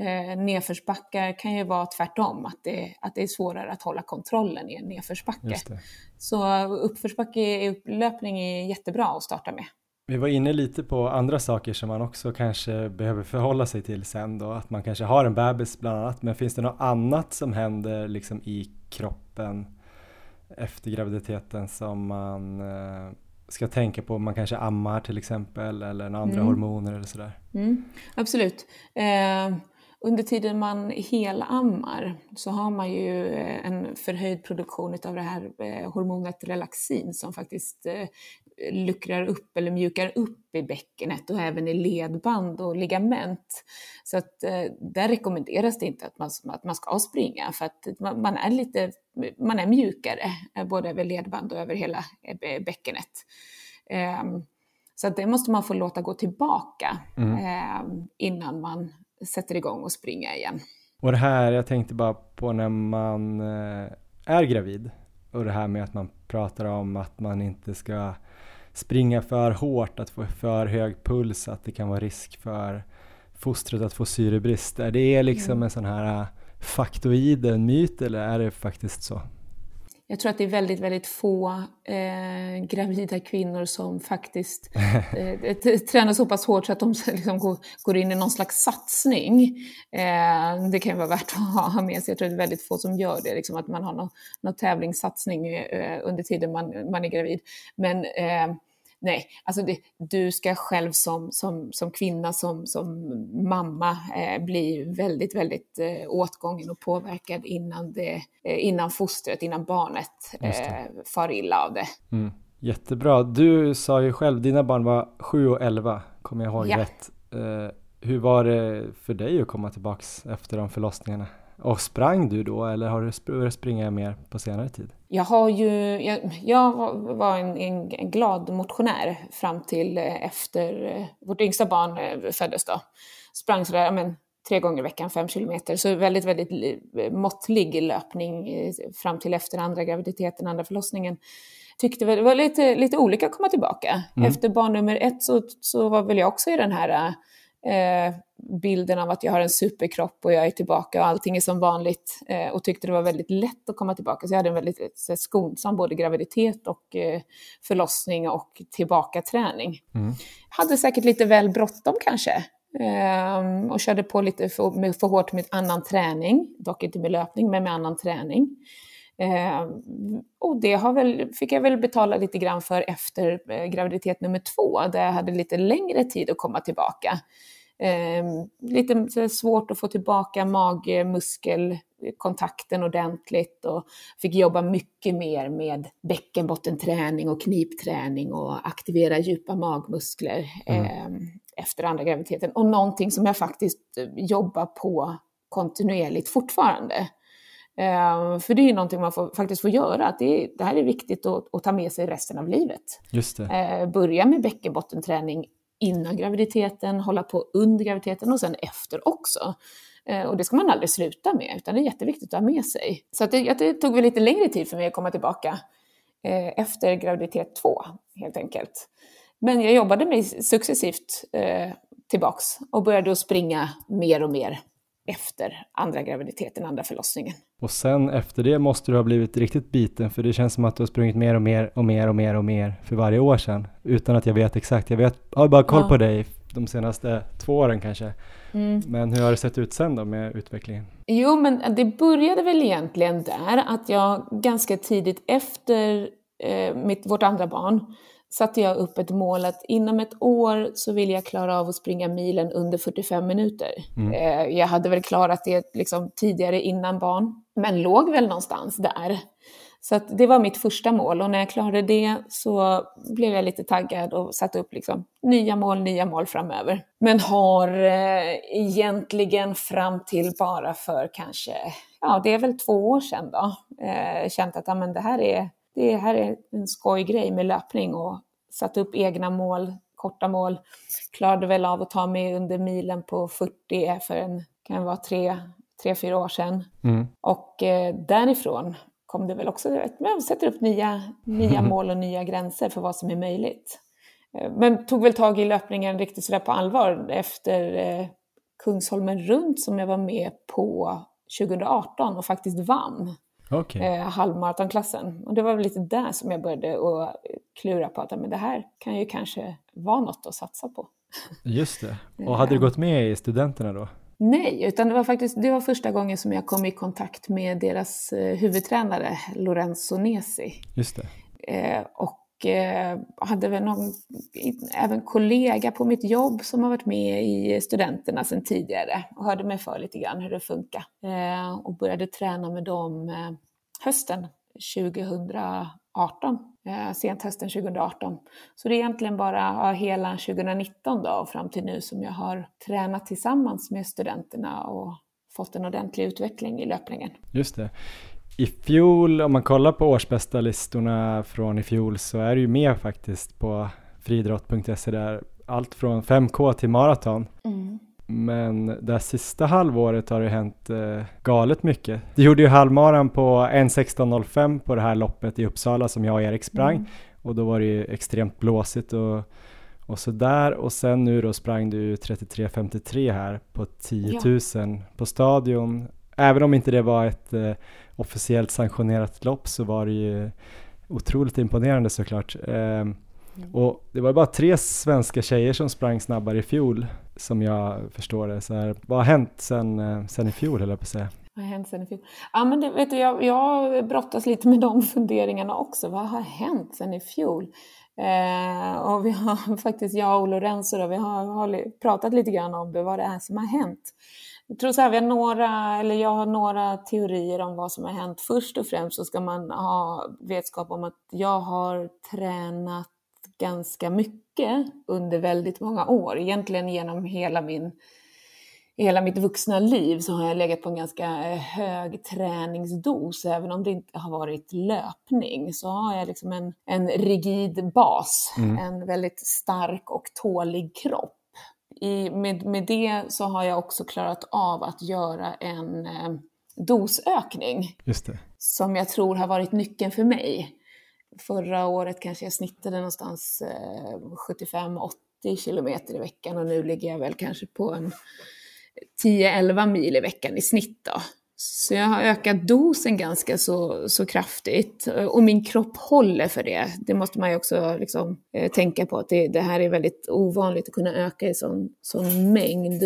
Eh, nedförsbackar kan ju vara tvärtom, att det, att det är svårare att hålla kontrollen i en nedförsbacke. Så uppförsbacke löpning är jättebra att starta med. Vi var inne lite på andra saker som man också kanske behöver förhålla sig till sen då, att man kanske har en bebis bland annat, men finns det något annat som händer liksom i kroppen efter graviditeten som man eh, ska tänka på? Man kanske ammar till exempel eller några andra mm. hormoner eller sådär? Mm, absolut. Eh, under tiden man helammar så har man ju eh, en förhöjd produktion av det här eh, hormonet relaxin som faktiskt eh, luckrar upp eller mjukar upp i bäckenet och även i ledband och ligament. Så att där rekommenderas det inte att man, att man ska springa för att man är lite man är mjukare både över ledband och över hela bäckenet. Ehm, så att det måste man få låta gå tillbaka mm. Ehm, innan man sätter igång och springa igen. Och det här, jag tänkte bara på när man eh, är gravid och det här med att man pratar om att man inte ska springa för hårt, att få för hög puls, att det kan vara risk för fostret att få syrebrist. Är det liksom mm. en sån här eh, faktoid, en myt eller är det faktiskt så? Jag tror att det är väldigt, väldigt få eh, gravida kvinnor som faktiskt eh, tränar så pass hårt så att de liksom går, går, in i någon slags satsning. Eh, det kan vara värt att ha med sig. Jag tror att det är väldigt få som gör det, liksom att man har någon, någon tävlingssatsning eh, under tiden man, man är gravid. Men eh, nej, alltså det, du ska själv som, som, som kvinna, som, som mamma eh, bli väldigt, väldigt eh, åtgången och påverkad innan, det, eh, innan fostret, innan barnet eh, far illa av det. Mm. Jättebra. Du sa ju själv, dina barn var 7 och 11, kommer jag ihåg ja. rätt. Eh, hur var det för dig att komma tillbaks efter de förlossningarna? Och sprang du då eller har du börjat springa mer på senare tid? Jag har ju, jag, jag var en, en, glad motionär fram till eh, efter eh, vårt yngsta barn eh, föddes då. Sprang sådär, men, tre gånger i veckan, fem kilometer. Så väldigt, väldigt måttlig löpning fram till efter andra graviditeten, andra förlossningen. Tyckte väl, det var lite, lite olika att komma tillbaka. Mm. Efter barn nummer ett så, så var väl jag också i den här eh, bilden av att jag har en superkropp och jag är tillbaka och allting är som vanligt eh, och tyckte det var väldigt lätt att komma tillbaka. Så jag hade en väldigt så skonsam både graviditet och eh, förlossning och tillbakaträning. Mm. Hade säkert lite väl bråttom kanske eh, och körde på lite för, för hårt med annan träning, dock inte med löpning men med annan träning. Eh, och det har väl, fick jag väl betala lite grann för efter eh, graviditet nummer två, där jag hade lite längre tid att komma tillbaka. Eh, lite svårt att få tillbaka magmuskelkontakten ordentligt och fick jobba mycket mer med bäckenbottenträning och knipträning och aktivera djupa magmuskler mm. eh, efter andra graviditeten. Och någonting som jag faktiskt jobbar på kontinuerligt fortfarande. Uh, för det är någonting man får, faktiskt får göra, att det, det här är viktigt att, att, ta med sig resten av livet. Just uh, börja med bäckenbottenträning innan graviditeten, hålla på under graviditeten och sen efter också. Eh, och det ska man aldrig sluta med, utan det är jätteviktigt att ha med sig. Så det, det tog väl lite längre tid för mig att komma tillbaka eh, efter graviditet två, helt enkelt. Men jag jobbade mig successivt eh, tillbaks och började att springa mer och mer efter andra graviditeten, andra förlossningen. Och sen efter det måste du ha blivit riktigt biten, för det känns som att du har sprungit mer och mer och mer och mer och mer för varje år sedan, utan att jag vet exakt. Jag vet, jag har bara koll ja. på dig de senaste två åren kanske. Mm. Men hur har det sett ut sen då med utvecklingen? Jo, men det började väl egentligen där att jag ganska tidigt efter eh, mitt, vårt andra barn satte jag upp ett mål att inom ett år så vill jag klara av att springa milen under 45 minuter. Mm. Eh, jag hade väl klarat det liksom tidigare innan barn, men låg väl någonstans där. Så det var mitt första mål och när jag klarade det så blev jag lite taggad och satte upp liksom nya mål, nya mål framöver. Men har eh, egentligen fram till bara för kanske, ja det är väl två år sedan då, eh, känt att ja, men det här är det här är en skojgrej med löpning och satt upp egna mål, korta mål. Klarade väl av att ta mig under milen på 40 för en, kan vara tre, tre fyra år sedan. Mm. Och eh, därifrån kom det väl också, man sätter upp nya, nya mål och nya gränser för vad som är möjligt. Eh, men tog väl tag i löpningen riktigt sådär på allvar efter eh, Kungsholmen runt som jag var med på 2018 och faktiskt vann okay. eh, halvmaratonklassen. Och det var väl lite där som jag började att klura på att men det här kan ju kanske vara något att satsa på. Just det. Och hade du gått med i studenterna då? Nej, utan det var faktiskt det var första gången som jag kom i kontakt med deras eh, huvudtränare Lorenzo Nesi. Just det. Eh, och eh, Eh, hade väl någon, även kollega på mitt jobb som har varit med i studenterna sedan tidigare och hörde mig för lite grann hur det funkar. Eh, och började träna med dem eh, hösten 2018 eh, sent hösten 2018. Så det är egentligen bara hela 2019 då och fram till nu som jag har tränat tillsammans med studenterna och fått en ordentlig utveckling i löpningen. Just det. I fjol, om man kollar på årsbästa listorna från i fjol så är det ju med faktiskt på friidrott.se där allt från 5K till maraton. Mm. Men det sista halvåret har det hänt eh, galet mycket. Du gjorde ju halvmaran på 1.16.05 på det här loppet i Uppsala som jag och Erik sprang mm. och då var det ju extremt blåsigt och, och sådär och sen nu då sprang du 33.53 här på 10 000 ja. på stadion. Även om inte det var ett eh, officiellt sanktionerat lopp så var det ju otroligt imponerande såklart. Eh. Och det var bara tre svenska tjejer som sprang snabbare i fjol, som jag förstår det. Så här, vad har hänt sen, eh, sen i fjol, höll jag på att säga? Vad har hänt sen i fjol? Ja, men det, vet du, jag, jag brottas lite med de funderingarna också. Vad har hänt sen i fjol? Eh, och vi har faktiskt, jag och Lorenzo, då, vi har, har pratat lite grann om det, vad det är som har hänt. Jag tror så här, vi har några, eller jag har några teorier om vad som har hänt. Först och främst så ska man ha vetskap om att jag har tränat ganska mycket under väldigt många år. Egentligen genom hela, min, hela mitt vuxna liv så har jag legat på en ganska eh, hög träningsdos. Även om det inte har varit löpning så har jag liksom en, en rigid bas, mm. en väldigt stark och tålig kropp. I, med, med det så har jag också klarat av att göra en eh, dosökning. Som jag tror har varit nyckeln för mig. Förra året kanske jag snittade någonstans 75-80 eh, kilometer i veckan och nu ligger jag väl kanske på en 10-11 mil i veckan i snitt. Då. Så jag har ökat dosen ganska så, så kraftigt och min kropp håller för det. Det måste man ju också liksom, eh, tänka på att det, det, här är väldigt ovanligt att kunna öka i sån, sån mängd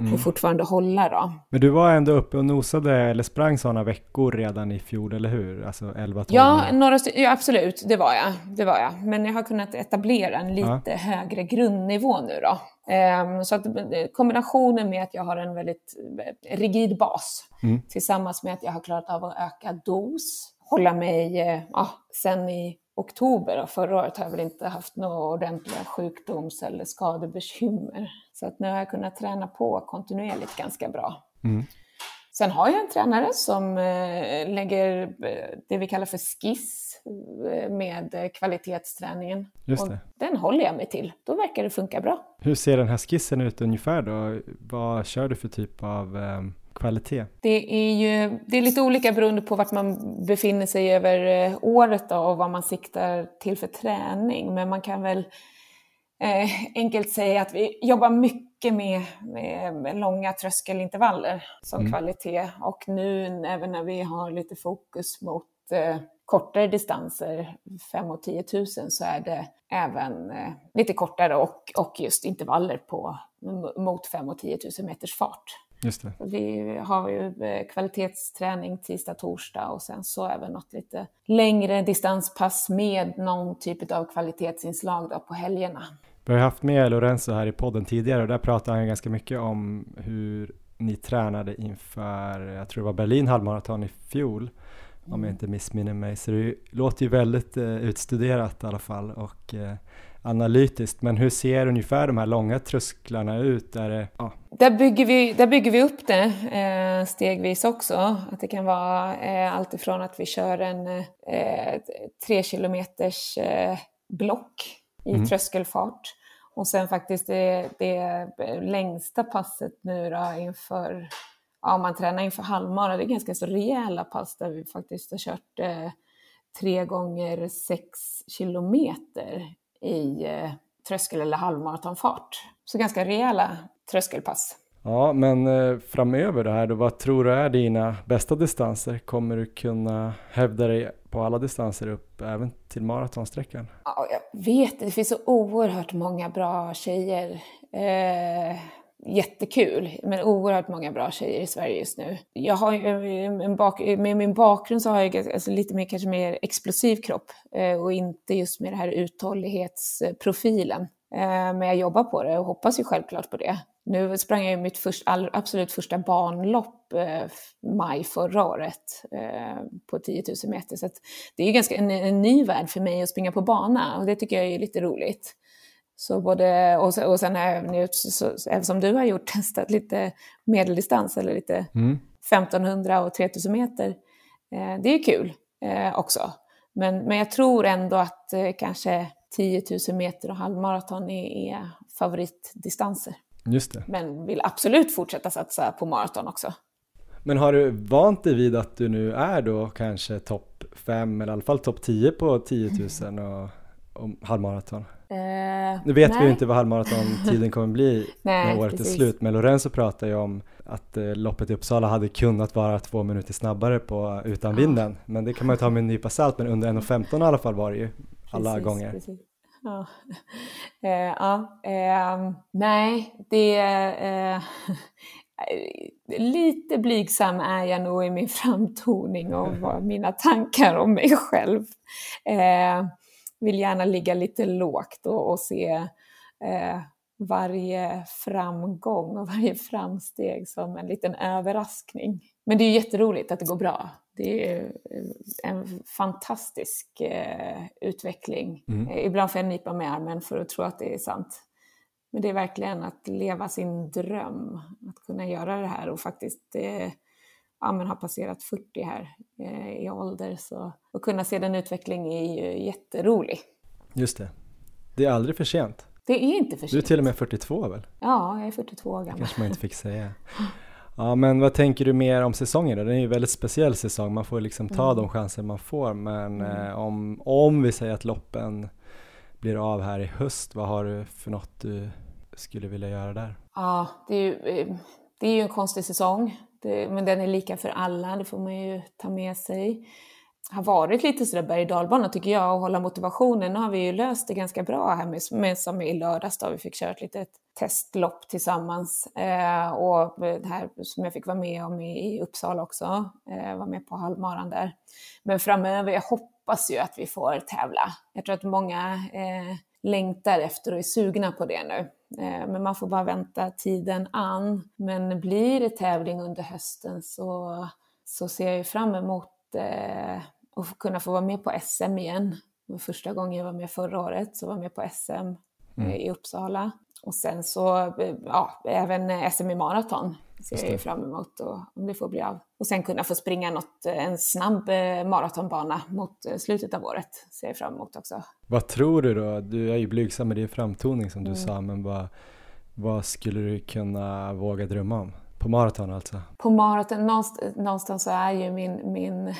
mm. och fortfarande hålla då. Men du var ändå uppe och nosade eller sprang sådana veckor redan i fjol, eller hur? Alltså 11-12? Ja, några ja, absolut, det var jag. Det var jag. Men jag har kunnat etablera en lite ja. högre grundnivå nu då. Um, så att eh, kombinationen med att jag har en väldigt eh, rigid bas mm. tillsammans med att jag har klarat av att öka dos, hålla mig, ja, sen i oktober och förra året har jag väl inte haft några ordentliga sjukdoms eller skadebekymmer. Så att nu har jag kunnat träna på kontinuerligt ganska bra. Mm. Sen har jag en tränare som eh, lägger eh, det vi kallar för skiss eh, med kvalitetsträningen. Just det. Och den håller jag mig till. Då verkar det funka bra. Hur ser den här skissen ut ungefär då? Vad kör du för typ av kvalitet? Det är ju det är lite olika beroende på vart man befinner sig över året då, och vad man siktar till för träning. Men man kan väl eh, enkelt säga att vi jobbar mycket med, med, med långa tröskelintervaller som mm. kvalitet. Och nu även när vi har lite fokus mot eh, kortare distanser, 5 och 10 000, så är det även eh, lite kortare och, och just intervaller på, mot 5 och 10 000 meters fart. Just det. Vi har ju eh, kvalitetsträning tisdag, torsdag och sen så även något lite längre distanspass med någon typ av kvalitetsinslag då på helgerna. Vi har haft med Lorenzo här i podden tidigare och där pratade han ganska mycket om hur ni tränade inför, jag tror det var Berlin halvmaraton i fjol, mm. om jag inte missminner mig. Så det låter ju väldigt eh, utstuderat i alla fall och eh, analytiskt. Men hur ser ungefär de här långa trösklarna ut? Är det, ja. där, bygger vi, där bygger vi upp det eh, stegvis också. Att det kan vara eh, allt ifrån att vi kör en eh, tre kilometers eh, block i mm. tröskelfart. Och sen faktiskt det, det längsta passet nu då inför, ja om man tränar inför halvmara, det är ganska så rejäla pass där vi faktiskt har kört eh, tre gånger sex kilometer i eh, tröskel eller halvmaratonfart. Så ganska rejäla tröskelpass. Ja, men eh, framöver det här då, vad tror du är dina bästa distanser? Kommer du kunna hävda dig på alla distanser upp, även till maratonsträckan? Ja, jag vet det finns så oerhört många bra tjejer. Eh, jättekul, men oerhört många bra tjejer i Sverige just nu. Jag har en bak, med min bakgrund så har jag alltså lite mer, kanske mer explosiv kropp eh, och inte just med den här uthållighetsprofilen. Eh, men jag jobbar på det och hoppas ju självklart på det. Nu sprang jag mitt först, absolut första banlopp eh, maj förra året eh, på 10 000 meter. Så det är ju ganska en, en, ny värld för mig att springa på bana och det tycker jag är lite roligt. Så både, och, och sen har jag även, även som du har gjort, testat lite medeldistans eller lite mm. 1500 och 3000 meter. Eh, det är kul eh, också. Men, men jag tror ändå att eh, kanske 10 000 meter och halvmaraton är, är favoritdistanser. Just det. Men vill absolut fortsätta satsa på maraton också. Men har du vant dig vid att du nu är då kanske topp 5 eller i alla fall topp 10 på 10 000 och, och halvmaraton? Uh, nu vet nej. vi ju inte vad halvmaratontiden kommer bli nej, när året precis. är slut, men Lorenzo pratar ju om att eh, loppet i Uppsala hade kunnat vara två minuter snabbare på, utan uh. vinden. Men det kan man ju ta med en nypa salt, men under 1.15 i alla fall var det ju alla precis, gånger. Precis. Ja, eh, ja eh, nej, det... Eh, lite blygsam är jag nog i min framtoning och mina tankar om mig själv. Eh, vill gärna ligga lite lågt och, och se eh, varje framgång och varje framsteg som en liten överraskning. Men det är jätteroligt att det går bra. Det är en fantastisk eh, utveckling. Mm. Eh, ibland får jag nypa med armen för att tro att det är sant. Men det är verkligen att leva sin dröm, att kunna göra det här och faktiskt eh, ja, men har passerat 40 här eh, i ålder. Så att kunna se den utvecklingen är ju jätterolig. Just det. Det är aldrig för sent. Det är inte för sent. Du är till och med 42 väl? Ja, jag är 42 år gammal. Det kanske man inte fick säga. Ja, men vad tänker du mer om säsongen då? Den är ju en väldigt speciell säsong, man får liksom ta mm. de chanser man får. Men mm. eh, om, om vi säger att loppen blir av här i höst, vad har du för något du skulle vilja göra där? Ja, det är ju, eh, det är ju en konstig säsong, det, men den är lika för alla, det får man ju ta med sig har varit lite sådär berg och dalbana tycker jag och hålla motivationen. Nu har vi ju löst det ganska bra här med, med som i lördags då vi fick köra ett litet testlopp tillsammans. Eh, och det här som jag fick vara med om i, i Uppsala också, eh, var med på halvmaran där. Men framöver, jag hoppas ju att vi får tävla. Jag tror att många eh, längtar efter och är sugna på det nu. Eh, men man får bara vänta tiden an. Men blir det tävling under hösten så, så ser jag ju fram emot eh, och kunna få vara med på SM igen. Det var första gången jag var med förra året, så var jag med på SM mm. i Uppsala. Och sen så, eh, ja, även SM i maraton ser jag ju fram emot och, om det får bli av. Och sen kunna få springa något, en snabb maratonbana mot slutet av året ser jag fram emot också. Vad tror du då? Du är ju blygsam med din framtoning som du mm. sa, men vad, vad skulle du kunna våga drömma om? På maraton alltså? På maraton, någonstans, någonstans så är ju min, min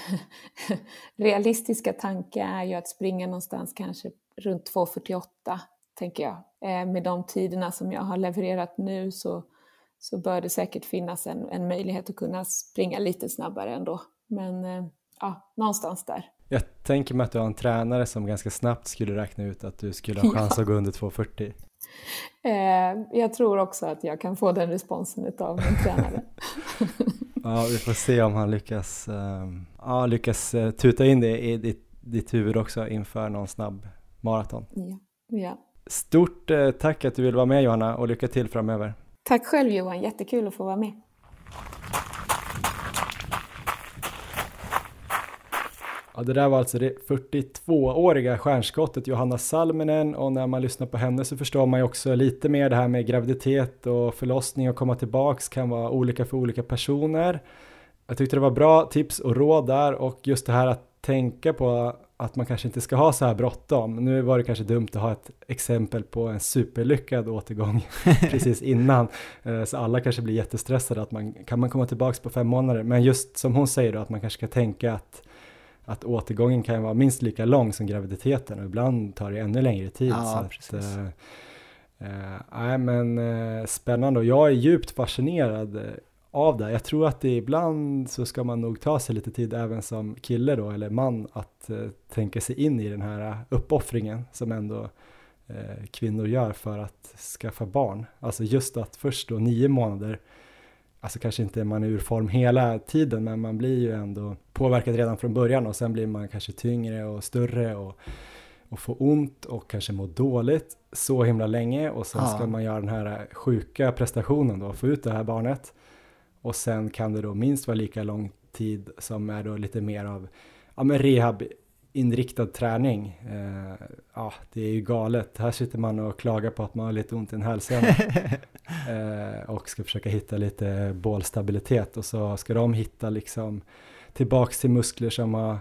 realistiska tanke är ju att springa någonstans kanske runt 2.48, tänker jag. Eh, med de tiderna som jag har levererat nu så, så bör det säkert finnas en, en möjlighet att kunna springa lite snabbare ändå. Men eh, ja, någonstans där. Jag tänker mig att du har en tränare som ganska snabbt skulle räkna ut att du skulle ha chans ja. att gå under 2.40. Eh, jag tror också att jag kan få den responsen av min tränare. ja, vi får se om han lyckas, uh, ja, lyckas tuta in det i ditt, ditt huvud också inför någon snabb maraton. Ja. ja. Stort uh, tack att du vill vara med Johanna och lycka till framöver. Tack själv Johan, jättekul att få vara med. Ja, det där var alltså det 42-åriga stjärnskottet Johanna Salminen och när man lyssnar på henne så förstår man ju också lite mer det här med graviditet och förlossning och komma tillbaks kan vara olika för olika personer. Jag tyckte det var bra tips och råd där och just det här att tänka på att man kanske inte ska ha så här bråttom. Nu var det kanske dumt att ha ett exempel på en superlyckad återgång precis innan. Eh, så alla kanske blir jättestressade att man kan man komma tillbaks på fem månader. Men just som hon säger då att man kanske ska tänka att att återgången kan vara minst lika lång som graviditeten och ibland tar det ännu längre tid. Ja, så att, äh, äh, men äh, spännande och jag är djupt fascinerad av det. Jag tror att det ibland så ska man nog ta sig lite tid även som kille då eller man att äh, tänka sig in i den här uppoffringen som ändå kvinnor gör för att skaffa barn. Alltså just att först då nio månader alltså kanske inte man är ur form hela tiden, men man blir ju ändå påverkad redan från början och sen blir man kanske tyngre och större och, och får ont och kanske mår dåligt så himla länge och sen ja. ska man göra den här sjuka prestationen då, få ut det här barnet och sen kan det då minst vara lika lång tid som är då lite mer av ja, men rehab inriktad träning. Eh, ja, det är ju galet. Här sitter man och klagar på att man har lite ont i en hälsena eh, och ska försöka hitta lite bålstabilitet och så ska de hitta liksom tillbaks till muskler som har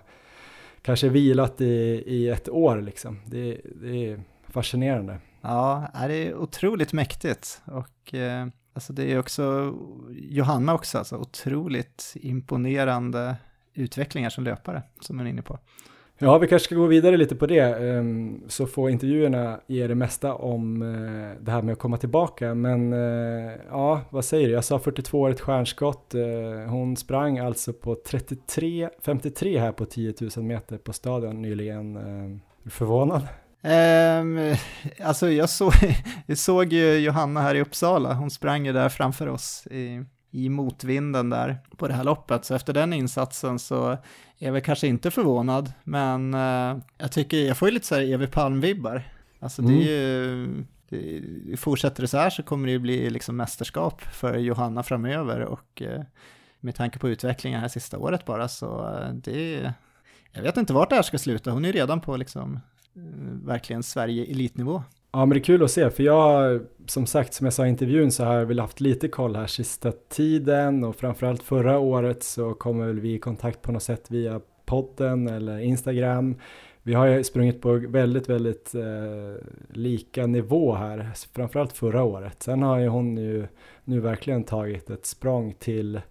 kanske vilat i, i ett år liksom. Det, det är fascinerande. Ja, det är otroligt mäktigt och eh, alltså det är också Johanna också, alltså otroligt imponerande utvecklingar som löpare som hon är inne på. Ja, vi kanske ska gå vidare lite på det, ehm, så får intervjuerna ge det mesta om eh, det här med att komma tillbaka. Men eh, ja, vad säger du? Jag sa 42-årigt stjärnskott. Eh, hon sprang alltså på 33, 53 här på 10 000 meter på stadion nyligen. Är du förvånad? Um, alltså jag, så, jag såg ju Johanna här i Uppsala, hon sprang ju där framför oss i, i motvinden där på det här loppet, så efter den insatsen så är jag väl kanske inte förvånad, men uh, jag tycker, jag får ju lite så här Evi Palm-vibbar. Alltså det är mm. ju, det, fortsätter det så här så kommer det ju bli liksom mästerskap för Johanna framöver och uh, med tanke på utvecklingen här sista året bara så uh, det, jag vet inte vart det här ska sluta, hon är ju redan på liksom Eh, verkligen Sverige elitnivå. Ja men det är kul att se för jag som sagt som jag sa i intervjun så har jag väl haft lite koll här sista tiden och framförallt förra året så kommer väl vi i kontakt på något sätt via podden eller Instagram. Vi har ju sprungit på väldigt, väldigt eh, lika nivå här, framförallt förra året. Sen har ju hon ju nu verkligen tagit ett språng till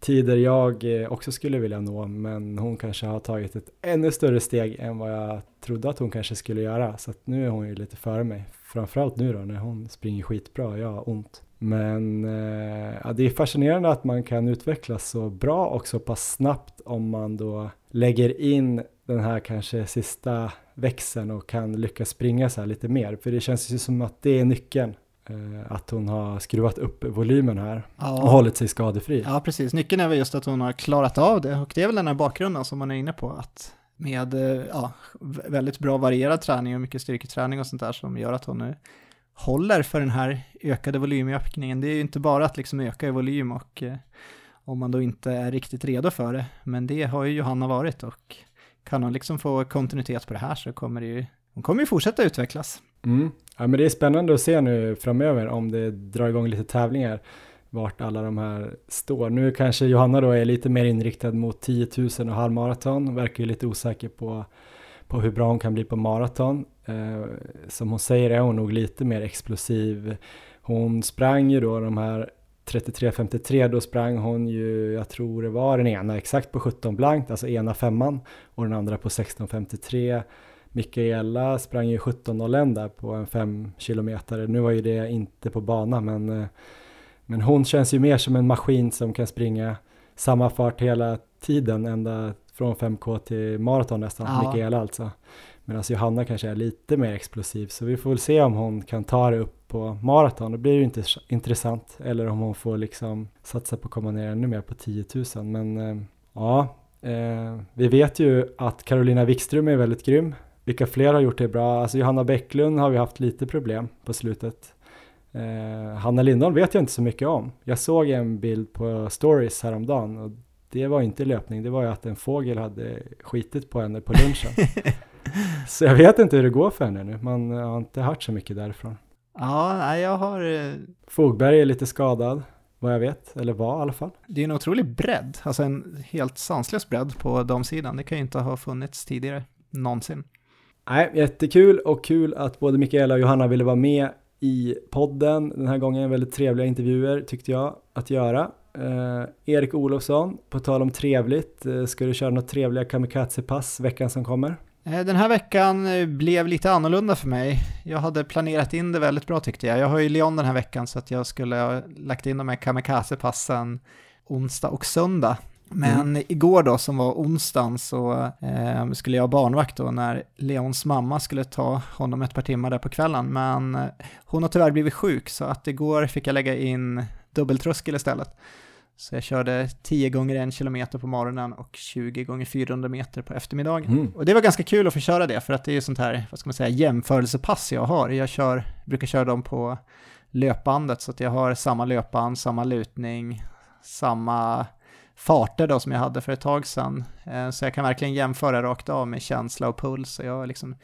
tider jag eh, också skulle vilja nå, men hon kanske har tagit ett ännu större steg än vad jag trodde att hon kanske skulle göra. Så att nu är hon ju lite före mig, framförallt nu då när hon springer skitbra och jag har ont. Men eh, ja, det är fascinerande att man kan utvecklas så bra och så pass snabbt om man då lägger in den här kanske sista växeln och kan lyckas springa så här lite mer. För det känns ju som att det är nyckeln Eh, att hon har skruvat upp volymen här ja. och hållit sig skadefri. Ja, precis. Nyckeln är väl just att hon har klarat av det och det är väl den här bakgrunden som man är inne på att med eh, ja, väldigt bra varierad träning och mycket styrketräning och sånt där som gör att hon nu håller för den här ökade volymökningen. Det är ju inte bara att liksom öka i volym och eh, om man då inte är riktigt redo för det, men det har ju Johanna varit och kan hon liksom få kontinuitet på det här så kommer det ju, hon kommer ju fortsätta utvecklas. Mm. Ja, men det är spännande att se nu framöver om det drar igång lite tävlingar vart alla de här står. Nu kanske Johanna då är lite mer inriktad mot 10 000 och halvmaraton, verkar ju lite osäker på, på hur bra hon kan bli på maraton. Eh, som hon säger är hon nog lite mer explosiv. Hon sprang ju då de här 33.53 då sprang hon ju, jag tror det var den ena exakt på 17 blankt, alltså ena femman och den andra på 16.53. Mikaela sprang ju 17.01 där på en 5 kilometer. Nu var ju det inte på bana men, eh, men hon känns ju mer som en maskin som kan springa samma fart hela tiden ända från 5K till maraton nästan, ja. Mikaela alltså. Medan Johanna kanske är lite mer explosiv så vi får väl se om hon kan ta det upp på maraton. Då blir det ju inte intressant eller om hon får liksom satsa på att komma ner ännu mer på 10 000. Men eh, ja, eh, vi vet ju att Carolina Wikström är väldigt grym. Vilka fler har gjort det bra? Alltså Johanna Bäcklund har vi haft lite problem på slutet. Eh, Hanna Lindholm vet jag inte så mycket om. Jag såg en bild på stories häromdagen och det var inte löpning, det var ju att en fågel hade skitit på henne på lunchen. så jag vet inte hur det går för henne nu, man har inte hört så mycket därifrån. Ja, jag har... Eh, Fogberg är lite skadad, vad jag vet, eller var i alla fall. Det är en otrolig bredd, alltså en helt sanslös bredd på damsidan. Det kan ju inte ha funnits tidigare, någonsin. Nej, jättekul och kul att både Mikaela och Johanna ville vara med i podden. Den här gången väldigt trevliga intervjuer tyckte jag att göra. Eh, Erik Olofsson, på tal om trevligt, eh, ska du köra något trevliga kamikazepass veckan som kommer? Eh, den här veckan eh, blev lite annorlunda för mig. Jag hade planerat in det väldigt bra tyckte jag. Jag har ju Lyon den här veckan så att jag skulle ha lagt in de här kamikazepassen onsdag och söndag. Men mm. igår då, som var onsdagen, så eh, skulle jag ha barnvakt då när Leons mamma skulle ta honom ett par timmar där på kvällen. Men eh, hon har tyvärr blivit sjuk, så att igår fick jag lägga in dubbeltröskel istället. Så jag körde 10 gånger 1 kilometer på morgonen och 20 gånger 400 meter på eftermiddagen. Mm. Och det var ganska kul att få köra det, för att det är ju sånt här, vad ska man säga, jämförelsepass jag har. Jag kör, brukar köra dem på löpbandet, så att jag har samma löpband, samma lutning, samma farter då som jag hade för ett tag sedan. Eh, så jag kan verkligen jämföra rakt av med känsla och puls. Jag har liksom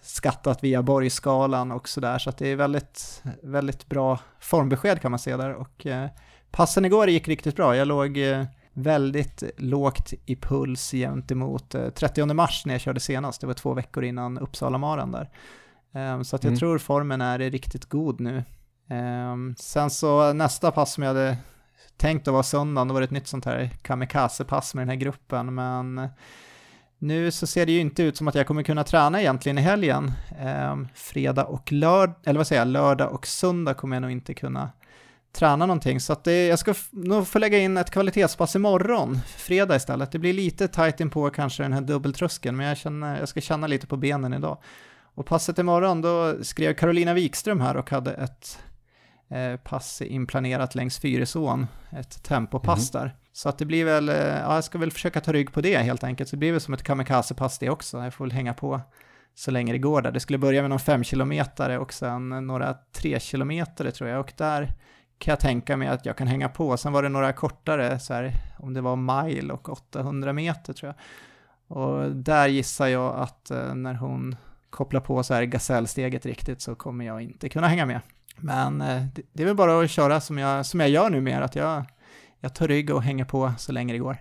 skattat via Borgskalan och sådär, så att det är väldigt, väldigt bra formbesked kan man se där. Och eh, passen igår gick riktigt bra. Jag låg eh, väldigt lågt i puls gentemot 30 mars när jag körde senast. Det var två veckor innan Uppsala-maran där. Så att jag mm. tror formen är riktigt god nu. Sen så nästa pass som jag hade tänkt att vara söndagen, då var det ett nytt sånt här kamikaze-pass med den här gruppen, men eh, nu så ser det ju inte ut som att jag kommer kunna träna egentligen i helgen. Eh, fredag och lördag, eller vad säger jag, lördag och söndag kommer jag nog inte kunna träna någonting. Så att det, jag ska nog få lägga in ett kvalitetspass imorgon, fredag istället. Det blir lite tight in på kanske den här dubbeltröskeln, men jag, känner, jag ska känna lite på benen idag. Och passet imorgon, då skrev Carolina Wikström här och hade ett pass inplanerat längs Fyrisån, ett tempopass mm. där. Så att det blir väl, eh, ja, jag ska väl försöka ta rygg på det helt enkelt, så det blir väl som ett kamikazepass det också. Jag får väl hänga på så länge det går där. Det skulle börja med någon 5 kilometer och sen några 3 kilometer tror jag, och där kan jag tänka mig att jag kan hänga på. Sen var det några kortare, så här, om det var mile och 800 meter tror jag. Och där gissar jag att eh, när hon kopplar på så här gasellsteget riktigt så kommer jag inte kunna hänga med. Men eh, det, det, är väl bara att köra som jag, som jag gör nu mer, att jag, jag tar rygg och hänger på så länge det går.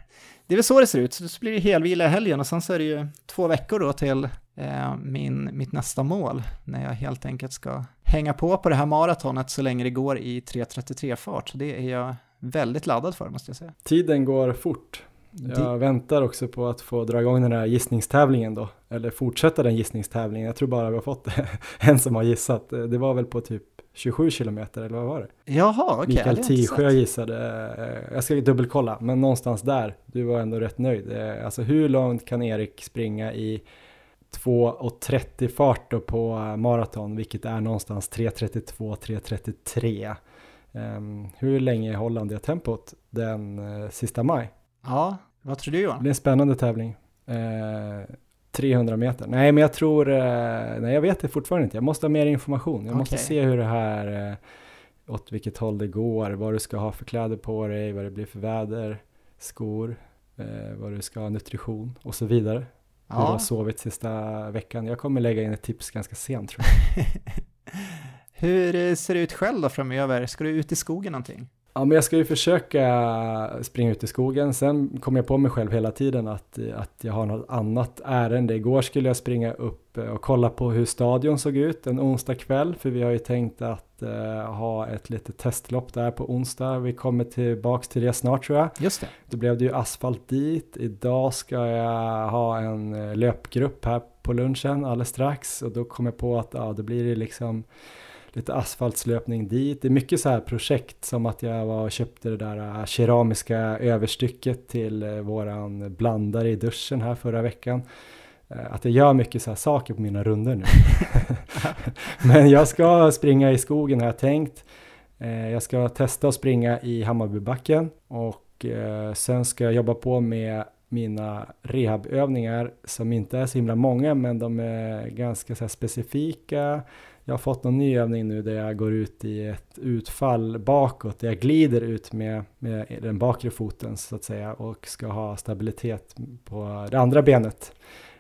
Det är väl så det ser ut, så det blir det helvila i helgen och sen så är det ju två veckor då till eh, min, mitt nästa mål, när jag helt enkelt ska hänga på på det här maratonet så länge det går i 3.33-fart. Så det är jag väldigt laddad för måste jag säga. Tiden går fort. Jag väntar också på att få dra igång den här gissningstävlingen då, eller fortsätta den gissningstävlingen. Jag tror bara vi har fått en som har gissat. Det var väl på typ 27 kilometer eller vad var det? Jaha, okej. Okay, Mikael Tisjö gissade, eh, jag ska dubbelkolla, men någonstans där, du var ändå rätt nöjd. Eh, alltså hur långt kan Erik springa i 2.30 fart då på maraton, vilket är någonstans 3.32, 3.33. Um, hur länge håller han det tempot den uh, sista maj? Ja, vad tror du Johan? Det blir en spännande tävling. Uh, 300 meter. Nej, men jag tror, uh, nej jag vet det fortfarande inte. Jag måste ha mer information. Jag okay. måste se hur det här, uh, åt vilket håll det går, vad du ska ha för kläder på dig, vad det blir för väder, skor, vad du ska ha nutrition och så vidare. hur du Ja. har sovit sista veckan. Jag kommer lägga in ett tips ganska sent tror jag. Hur eh, ser det ut själv då framöver? Ska du ut i skogen någonting? Ja, men jag ska ju försöka springa ut i skogen. Sen kommer jag på mig själv hela tiden att, att jag har något annat ärende. Igår skulle jag springa upp och kolla på hur stadion såg ut en onsdag kväll, för vi har ju tänkt att eh, ha ett litet testlopp där på onsdag. Vi kommer tillbaks till det snart tror jag. Just det. Då blev det ju asfalt dit. Idag ska jag ha en eh, löpgrupp här på lunchen alldeles strax och då kom jag på att ja, då blir det liksom lite asfaltslöpning dit. Det är mycket så här projekt som att jag var och köpte det där äh, keramiska överstycket till äh, våran blandare i duschen här förra veckan. Äh, att jag gör mycket så här saker på mina runder nu. Men jag ska springa i skogen har jag tänkt. Jag ska testa att springa i Hammarbybacken och sen ska jag jobba på med mina rehabövningar som inte är så himla många men de är ganska så här specifika. Jag har fått någon ny övning nu där jag går ut i ett utfall bakåt, där jag glider ut med, med den bakre foten så att säga och ska ha stabilitet på det andra benet.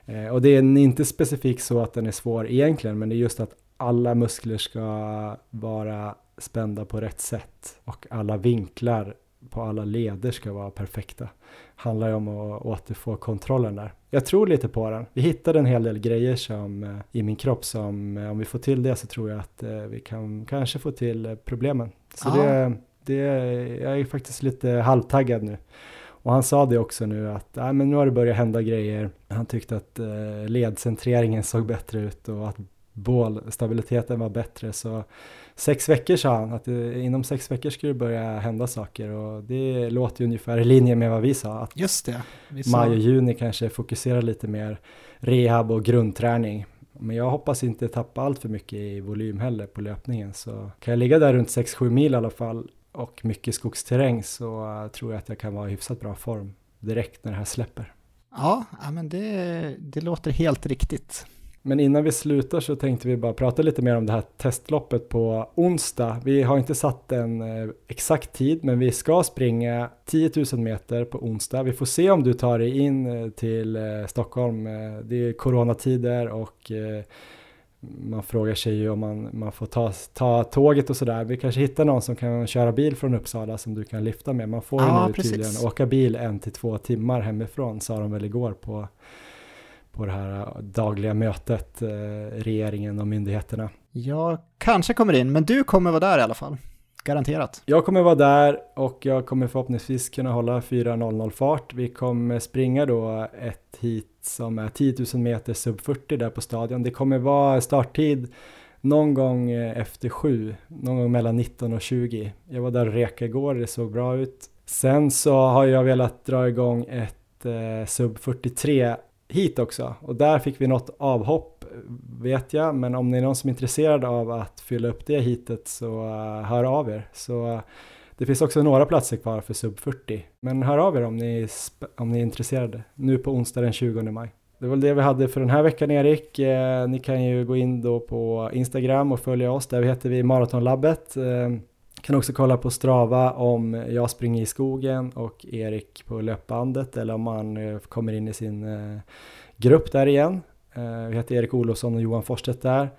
Eh, och det är inte specifikt så att den är svår egentligen, men det är just att alla muskler ska vara spända på rätt sätt och alla vinklar på alla leder ska vara perfekta. Handlar ju om att återfå kontrollen där. Jag tror lite på den. Vi hittade en hel del grejer som, eh, i min kropp som eh, om vi får till det så tror jag att eh, vi kan kanske få till problemen. Så det, det, jag är faktiskt lite halvtaggad nu. Och han sa det också nu att äh, men nu har det börjat hända grejer. Han tyckte att eh, ledcentreringen såg bättre ut och att bålstabiliteten var bättre. Så sex veckor sa han, att det, inom sex veckor skulle det börja hända saker och det låter ju ungefär i linje med vad vi sa. Att Just det. Vi maj och juni kanske fokuserar lite mer rehab och grundträning. Men jag hoppas inte tappa allt för mycket i volym heller på löpningen. Så kan jag ligga där runt 6-7 mil i alla fall och mycket skogsterräng så tror jag att jag kan vara i hyfsat bra form direkt när det här släpper. Ja, ja, men det, det låter helt riktigt. Men innan vi slutar så tänkte vi bara prata lite mer om det här testloppet på onsdag. Vi har inte satt en eh, exakt tid, men vi ska springa 10 000 meter på onsdag. Vi får se om du tar dig in eh, till eh, Stockholm. Det är coronatider och man frågar sig ju om man, man får ta, ta tåget och sådär. Vi kanske hittar någon som kan köra bil från Uppsala som du kan lyfta med. Man får ju Ja, nu precis. tydligen åka bil en till två timmar hemifrån, sa de väl igår på på det här eh, dagliga mötet, eh, regeringen och myndigheterna. Jag kanske kommer in, men du kommer vara där i alla fall. Garanterat. Jag kommer vara där och jag kommer förhoppningsvis kunna hålla 4.00 fart. Vi kommer springa då ett hit som är 10 000 meter sub 40 där på stadion. Det kommer vara starttid någon gång eh, efter sju, någon gång mellan 19 och 20. Jag var där och reka igår, det såg bra ut. Sen så har jag velat dra igång ett eh, sub 43 hit också och där fick vi något avhopp vet jag, men om det är någon som är intresserad av att fylla upp det hitet så uh, hör av er. Så uh, det finns också några platser kvar för sub 40, men hör av er om ni, är om ni är intresserade nu på onsdag den 20 maj. Det var det vi hade för den här veckan Erik. Eh, ni kan ju gå in då på Instagram och följa oss, där heter vi Maratonlabbet. Eh, kan också kolla på Strava om jag springer i skogen och Erik på löpbandet eller om man eh, kommer in i sin eh, grupp där igen. Eh, Vi heter Erik Olofsson och Johan Forsstedt där.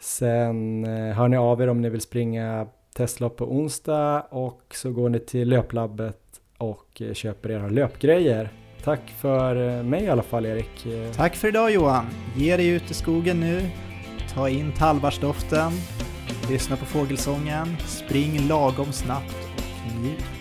Sen hör ni av er om ni vill springa testlopp på onsdag och så går ni till löplabbet och köper era löpgrejer. Tack för mig i alla fall Erik. Tack för idag Johan. Ge dig ut i skogen nu. Ta in tallbarsdoften. Lyssna på fågelsången. Spring lagom snabbt och njut.